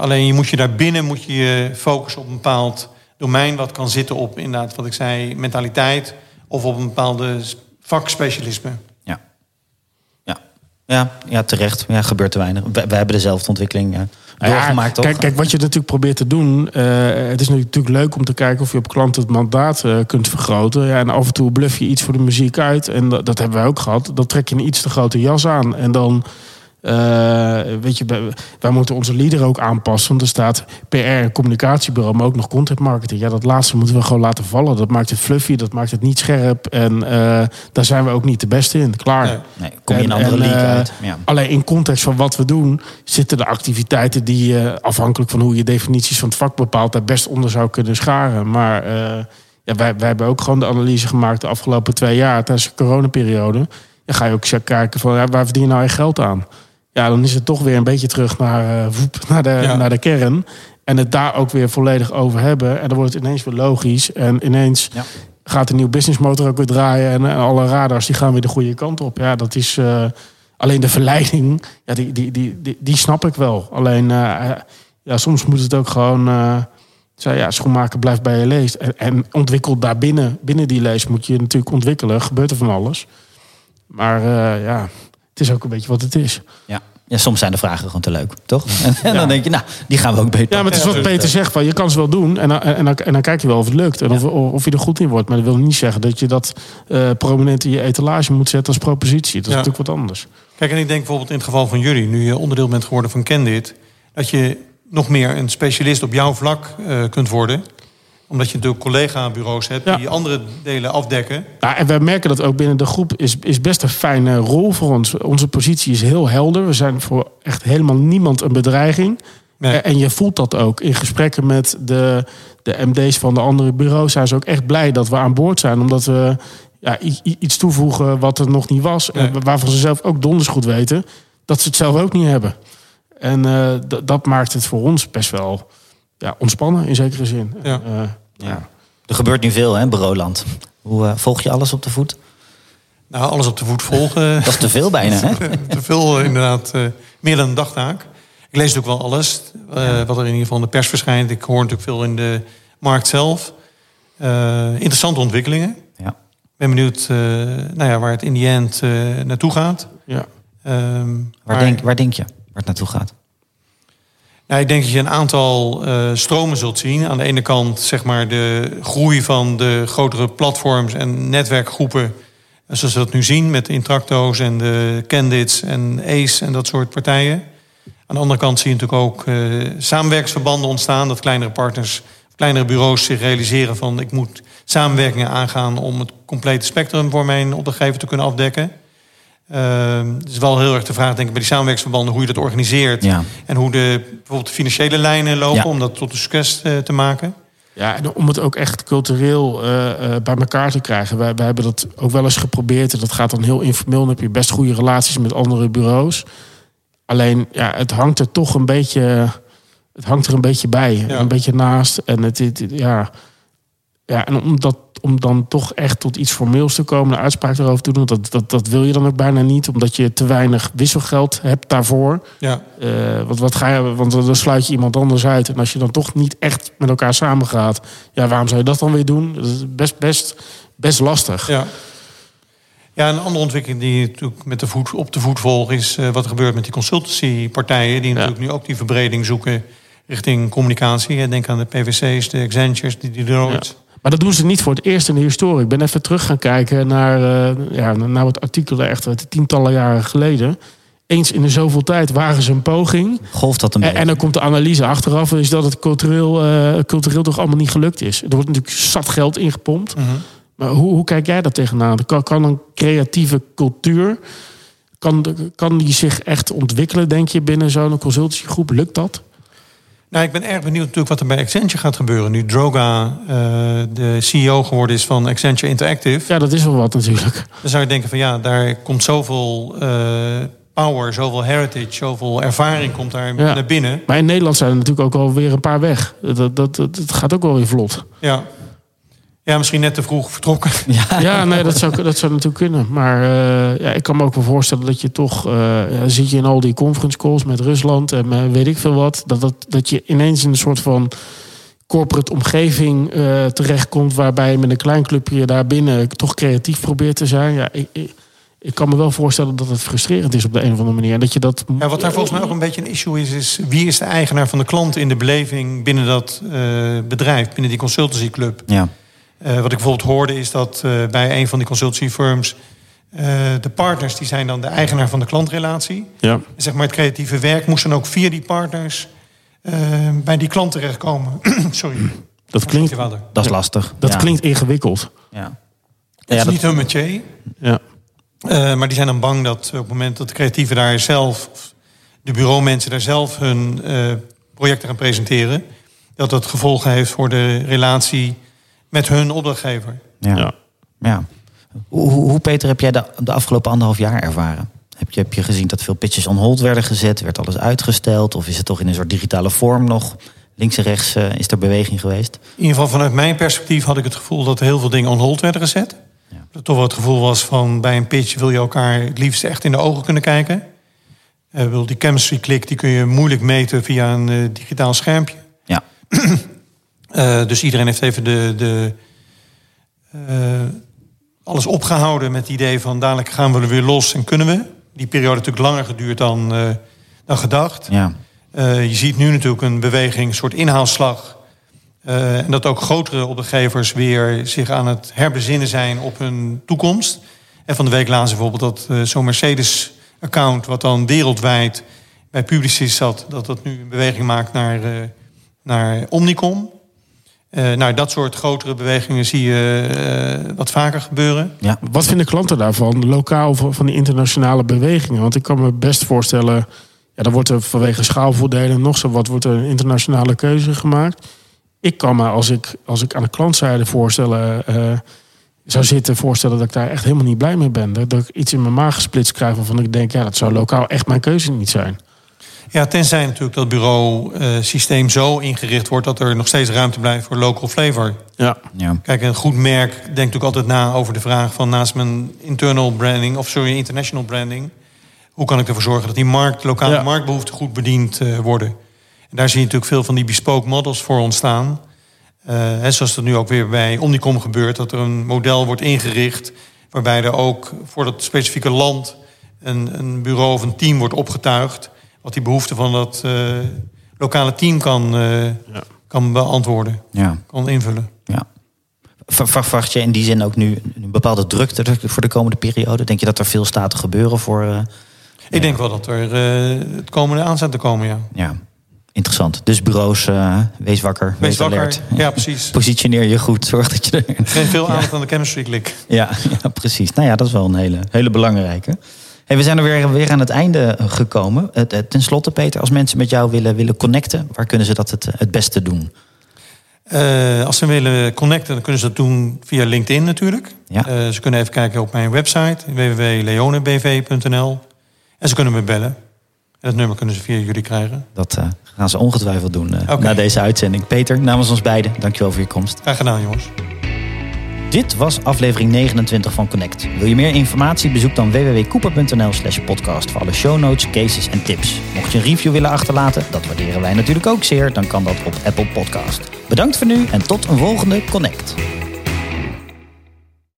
Alleen je moet je daar binnen moet je je focussen op een bepaald domein... wat kan zitten op inderdaad, wat ik zei, mentaliteit... of op een bepaalde vakspecialisme. Ja. Ja. Ja, ja, terecht. Ja, gebeurt te weinig. We, we hebben dezelfde ontwikkeling eh, Nou ja, doorgemaakt, toch? kijk, kijk, wat je natuurlijk probeert te doen. eh, het is natuurlijk leuk om te kijken of je op klant het mandaat eh, kunt vergroten. Ja, en af en toe bluff je iets voor de muziek uit. En dat, dat hebben wij ook gehad. Dan trek je een iets te grote jas aan. En dan. Eh, weet je, wij, moeten onze leader ook aanpassen. Want er staat PR en communicatiebureau, maar ook nog content marketing. Ja, dat laatste moeten we gewoon laten vallen. Dat maakt het fluffy, dat maakt het niet scherp. En eh, daar zijn we ook niet de beste in. Klaar. Nee. Nee, kom je in een En- andere en, league eh, uit. Ja. Alleen in context van wat we doen, zitten de activiteiten die je, afhankelijk van hoe je definities van het vak bepaalt, daar best onder zou kunnen scharen. Maar eh, ja, wij, wij hebben ook gewoon de analyse gemaakt de afgelopen twee jaar tijdens de coronaperiode. Dan ga je ook kijken van ja, waar verdien je nou je geld aan? Ja, dan is het toch weer een beetje terug naar, eh, woep, naar, de, Ja. naar de kern. En het daar ook weer volledig over hebben. En dan wordt het ineens weer logisch. En ineens Ja. gaat de nieuwe businessmotor ook weer draaien. En alle radars die gaan weer de goede kant op. Ja, dat is eh, alleen de verleiding. Ja, die, die, die, die, die snap ik wel. Alleen eh, ja, soms moet het ook gewoon. eh zei, ja, schoenmaker blijft bij je leest. En, en ontwikkel daarbinnen, binnen die lees moet je natuurlijk ontwikkelen. Gebeurt er van alles. Maar ja, het is ook een beetje wat het is. Ja. ja, soms zijn de vragen gewoon te leuk, toch? En, en dan denk je, nou, die gaan we ook beter. Ja, maar het is wat Peter zegt. Van, je kan ze wel doen. En dan, en, dan, en dan kijk je wel of het lukt. En of, of je er goed in wordt. Maar dat wil niet zeggen dat je dat eh, prominent in je etalage moet zetten als propositie. Dat is Ja. natuurlijk wat anders. Kijk, en ik denk bijvoorbeeld in het geval van jullie... nu je onderdeel bent geworden van Candid... dat je nog meer een specialist op jouw vlak eh, kunt worden. Omdat je natuurlijk collega-bureaus hebt... Ja. die andere delen afdekken. Ja, en wij merken dat ook binnen de groep is, is best een fijne rol voor ons. Onze positie is heel helder. We zijn voor echt helemaal niemand een bedreiging. Nee. En- je voelt dat ook in gesprekken met de, de MD's van de andere bureaus. Zijn ze ook echt blij dat we aan boord zijn. Omdat we ja, iets toevoegen wat er nog niet was. Nee. En waarvan ze zelf ook donders goed weten dat ze het zelf ook niet hebben. En eh, dat maakt het voor ons best wel ja, ontspannen in zekere zin. Ja. Eh, Ja. Er gebeurt nu veel, hè, bureauland. Hoe eh, volg je alles op de voet? Nou, alles op de voet volgen. Dat is te veel bijna, hè? te veel eh, inderdaad. eh, meer dan een dagtaak. Ik lees natuurlijk wel alles. eh, Wat er in ieder geval in de pers verschijnt. Ik hoor natuurlijk veel in de markt zelf. Eh, interessante ontwikkelingen. Ja. Ik ben benieuwd eh, nou ja, waar het in die end eh, naartoe gaat. Ja. Ehm, Waar, maar- denk, waar denk je waar het naartoe gaat? Nou, ik denk dat je een aantal eh, stromen zult zien. Aan de ene kant zeg maar de groei van de grotere platforms en netwerkgroepen. Zoals we dat nu zien met de Intracto's en de Candids en ACE en dat soort partijen. Aan de andere kant zie je natuurlijk ook eh, samenwerksverbanden ontstaan. Dat kleinere partners, kleinere bureaus zich realiseren van... ik moet samenwerkingen aangaan om het complete spectrum voor mijn opdrachtgever te kunnen afdekken. Ehm, het is wel heel erg de vraag, denk ik, bij die samenwerksverbanden... hoe je dat organiseert Ja. en hoe de, bijvoorbeeld de financiële lijnen lopen... Ja. om dat tot een succes eh, te maken. Ja, en om het ook echt cultureel eh, eh, bij elkaar te krijgen. Wij, wij hebben dat ook wel eens geprobeerd. En dat gaat dan heel informeel. Dan heb je best goede relaties met andere bureaus. Alleen, ja, het hangt er toch een beetje... Het hangt er een beetje bij. Ja. Een beetje naast. En het, het- ja... Ja, en om, dat, om dan toch echt tot iets formeels te komen, een uitspraak erover te doen, dat, dat, dat wil je dan ook bijna niet, omdat je te weinig wisselgeld hebt daarvoor. Ja, Eh, want, wat ga je, want dan sluit je iemand anders uit. En als je dan toch niet echt met elkaar samengaat, ja, waarom zou je dat dan weer doen? Dat is best, best, best lastig. ja. Ja, een andere ontwikkeling die natuurlijk met de voet, op de voet volgt... is eh, wat er gebeurt met die consultancypartijen... die natuurlijk nu ook die verbreding zoeken richting communicatie. Denk aan de PwC's, de Accentures, de Deloitte. Maar dat doen ze niet voor het eerst in de historie. Ik ben even terug gaan kijken naar, eh, ja, naar wat artikelen echt uit tientallen jaren geleden. Eens in de zoveel tijd wagen ze een poging. Golft dat een En, beetje? en dan komt de analyse achteraf, is dat het cultureel, eh, cultureel toch allemaal niet gelukt is. Er wordt natuurlijk zat geld ingepompt. Mhm. Maar hoe, hoe kijk jij daar tegenaan? Kan, kan een creatieve cultuur, kan, kan die zich echt ontwikkelen, denk je, binnen zo'n consultancygroep? Lukt dat? Nou, ik ben erg benieuwd natuurlijk wat er bij Accenture gaat gebeuren. Nu Droga eh, de CEO geworden is van Accenture Interactive. Ja, dat is wel wat natuurlijk. Dan zou je denken van ja, daar komt zoveel eh, power, zoveel heritage, zoveel ervaring komt daar Ja. naar binnen. Maar in Nederland zijn er natuurlijk ook alweer een paar weg. Dat, dat, dat, dat gaat ook wel weer vlot. Ja. Ja, misschien net te vroeg vertrokken. Ja, nee, dat zou, dat zou natuurlijk kunnen. Maar eh, ja, ik kan me ook wel voorstellen dat je toch... eh, ja, zit je in al die conference calls met Rusland en met weet ik veel wat... dat, dat, dat je ineens in een soort van corporate omgeving eh, terechtkomt... waarbij je met een klein clubje daar binnen toch creatief probeert te zijn. Ja, ik, ik, ik kan me wel voorstellen dat het frustrerend is op de een of andere manier. En dat je dat... Ja, wat daar volgens mij ook een beetje een issue is, is wie is de eigenaar van de klant in de beleving binnen dat eh, bedrijf, binnen die consultancyclub. Ja. Eh, wat ik bijvoorbeeld hoorde is dat eh, bij een van die consultancy firms eh, de partners die zijn dan de eigenaar van de klantrelatie. Ja. En zeg maar het creatieve werk moest dan ook via die partners bij die klant terechtkomen. Sorry. Dat klinkt. Dat is lastig. dat ja. klinkt ingewikkeld. Ja. Het Ja, is dat- niet hun métier. Ja. Eh, maar die zijn dan bang dat op het moment dat de creatieven daar zelf, of de bureaumensen daar zelf hun eh, projecten gaan presenteren, dat dat gevolgen heeft voor de relatie met hun opdrachtgever. Ja. Ja. Ja. Hoe, hoe, hoe, Peter, heb jij de, de afgelopen anderhalf jaar ervaren? Heb je, heb je gezien dat veel pitches on hold werden gezet? Werd alles uitgesteld? Of is het toch in een soort digitale vorm nog? Links en rechts eh, is er beweging geweest? In ieder geval vanuit mijn perspectief had ik het gevoel dat er heel veel dingen on hold werden gezet. Ja. Dat toch wel het gevoel was van bij een pitch wil je elkaar het liefst echt in de ogen kunnen kijken. Eh, bedoel, die chemistry click die kun je moeilijk meten via een eh, digitaal schermpje. Ja. Eh, dus iedereen heeft even de, de, eh, alles opgehouden met het idee van dadelijk gaan we er weer los en kunnen we. Die periode heeft natuurlijk langer geduurd dan, eh, dan gedacht. Ja. Je ziet nu natuurlijk een beweging, een soort inhaalslag. En dat ook grotere opdrachtgevers weer zich aan het herbezinnen zijn op hun toekomst. En van de week ze bijvoorbeeld dat zo'n Mercedes-account, wat dan wereldwijd bij Publicis zat, dat dat nu een beweging maakt naar, naar Omnicom. Eh, nou, dat soort grotere bewegingen zie je eh, wat vaker gebeuren. ja. Wat vinden klanten daarvan, lokaal van van die internationale bewegingen? Want ik kan me best voorstellen, ja, dan wordt er vanwege schaalvoordelen nog zo wat, wordt er een internationale keuze gemaakt. Ik kan me, als ik, als ik aan de klantzijde voorstellen, eh, zou zitten, voorstellen dat ik daar echt helemaal niet blij mee ben. Dat, ik iets in mijn maag gesplitst krijg waarvan ik denk, ja, dat zou lokaal echt mijn keuze niet zijn. Ja, tenzij natuurlijk dat bureau-systeem zo ingericht wordt dat er nog steeds ruimte blijft voor local flavor. Ja, Kijk, een goed merk denkt natuurlijk altijd na over de vraag van naast mijn internal branding, of sorry, international branding, hoe kan ik ervoor zorgen dat die markt, lokale Ja. marktbehoeften goed bediend eh, worden. En daar zie je natuurlijk veel van die bespoke models voor ontstaan. Eh, hè, zoals het nu ook weer bij Omnicom gebeurt, dat er een model wordt ingericht waarbij er ook voor dat specifieke land een, een bureau of een team wordt opgetuigd, wat die behoeften van dat eh, lokale team kan, eh, kan beantwoorden, Ja, kan invullen. ja. Ver- Verwacht je in die zin ook nu een bepaalde drukte voor de komende periode? Denk je dat er veel staat te gebeuren voor... eh, Ik denk wel dat er eh, het komende aan staat te komen, ja. ja, interessant. Dus bureaus, eh, wees wakker, wees, Wees wakker. alert. Ja, precies. Positioneer je goed, zorg dat je er... Geen veel aandacht aan de chemistry klik. Ja, ja, precies. Nou ja, dat is wel een hele, hele belangrijke. Hey, we zijn er weer, weer aan het einde gekomen. Het, het- ten slotte, Peter, als mensen met jou willen, willen connecten... waar kunnen ze dat het, het beste doen? Eh, als ze willen connecten, dan kunnen ze dat doen via LinkedIn natuurlijk. Ja. Eh, ze kunnen even kijken op mijn website www.leonebv.nl. En ze kunnen me bellen. En dat nummer kunnen ze via jullie krijgen. Dat eh, gaan ze ongetwijfeld doen eh, na deze uitzending. Peter, namens ons beiden, dankjewel voor je komst. Graag gedaan, jongens. Dit was aflevering 29 van Connect. Wil je meer informatie? Bezoek dan www.cooper.nl slash podcast... voor alle show notes, cases en tips. Mocht je een review willen achterlaten, dat waarderen wij natuurlijk ook zeer... dan kan dat op Apple Podcast. Bedankt voor nu en tot een volgende Connect.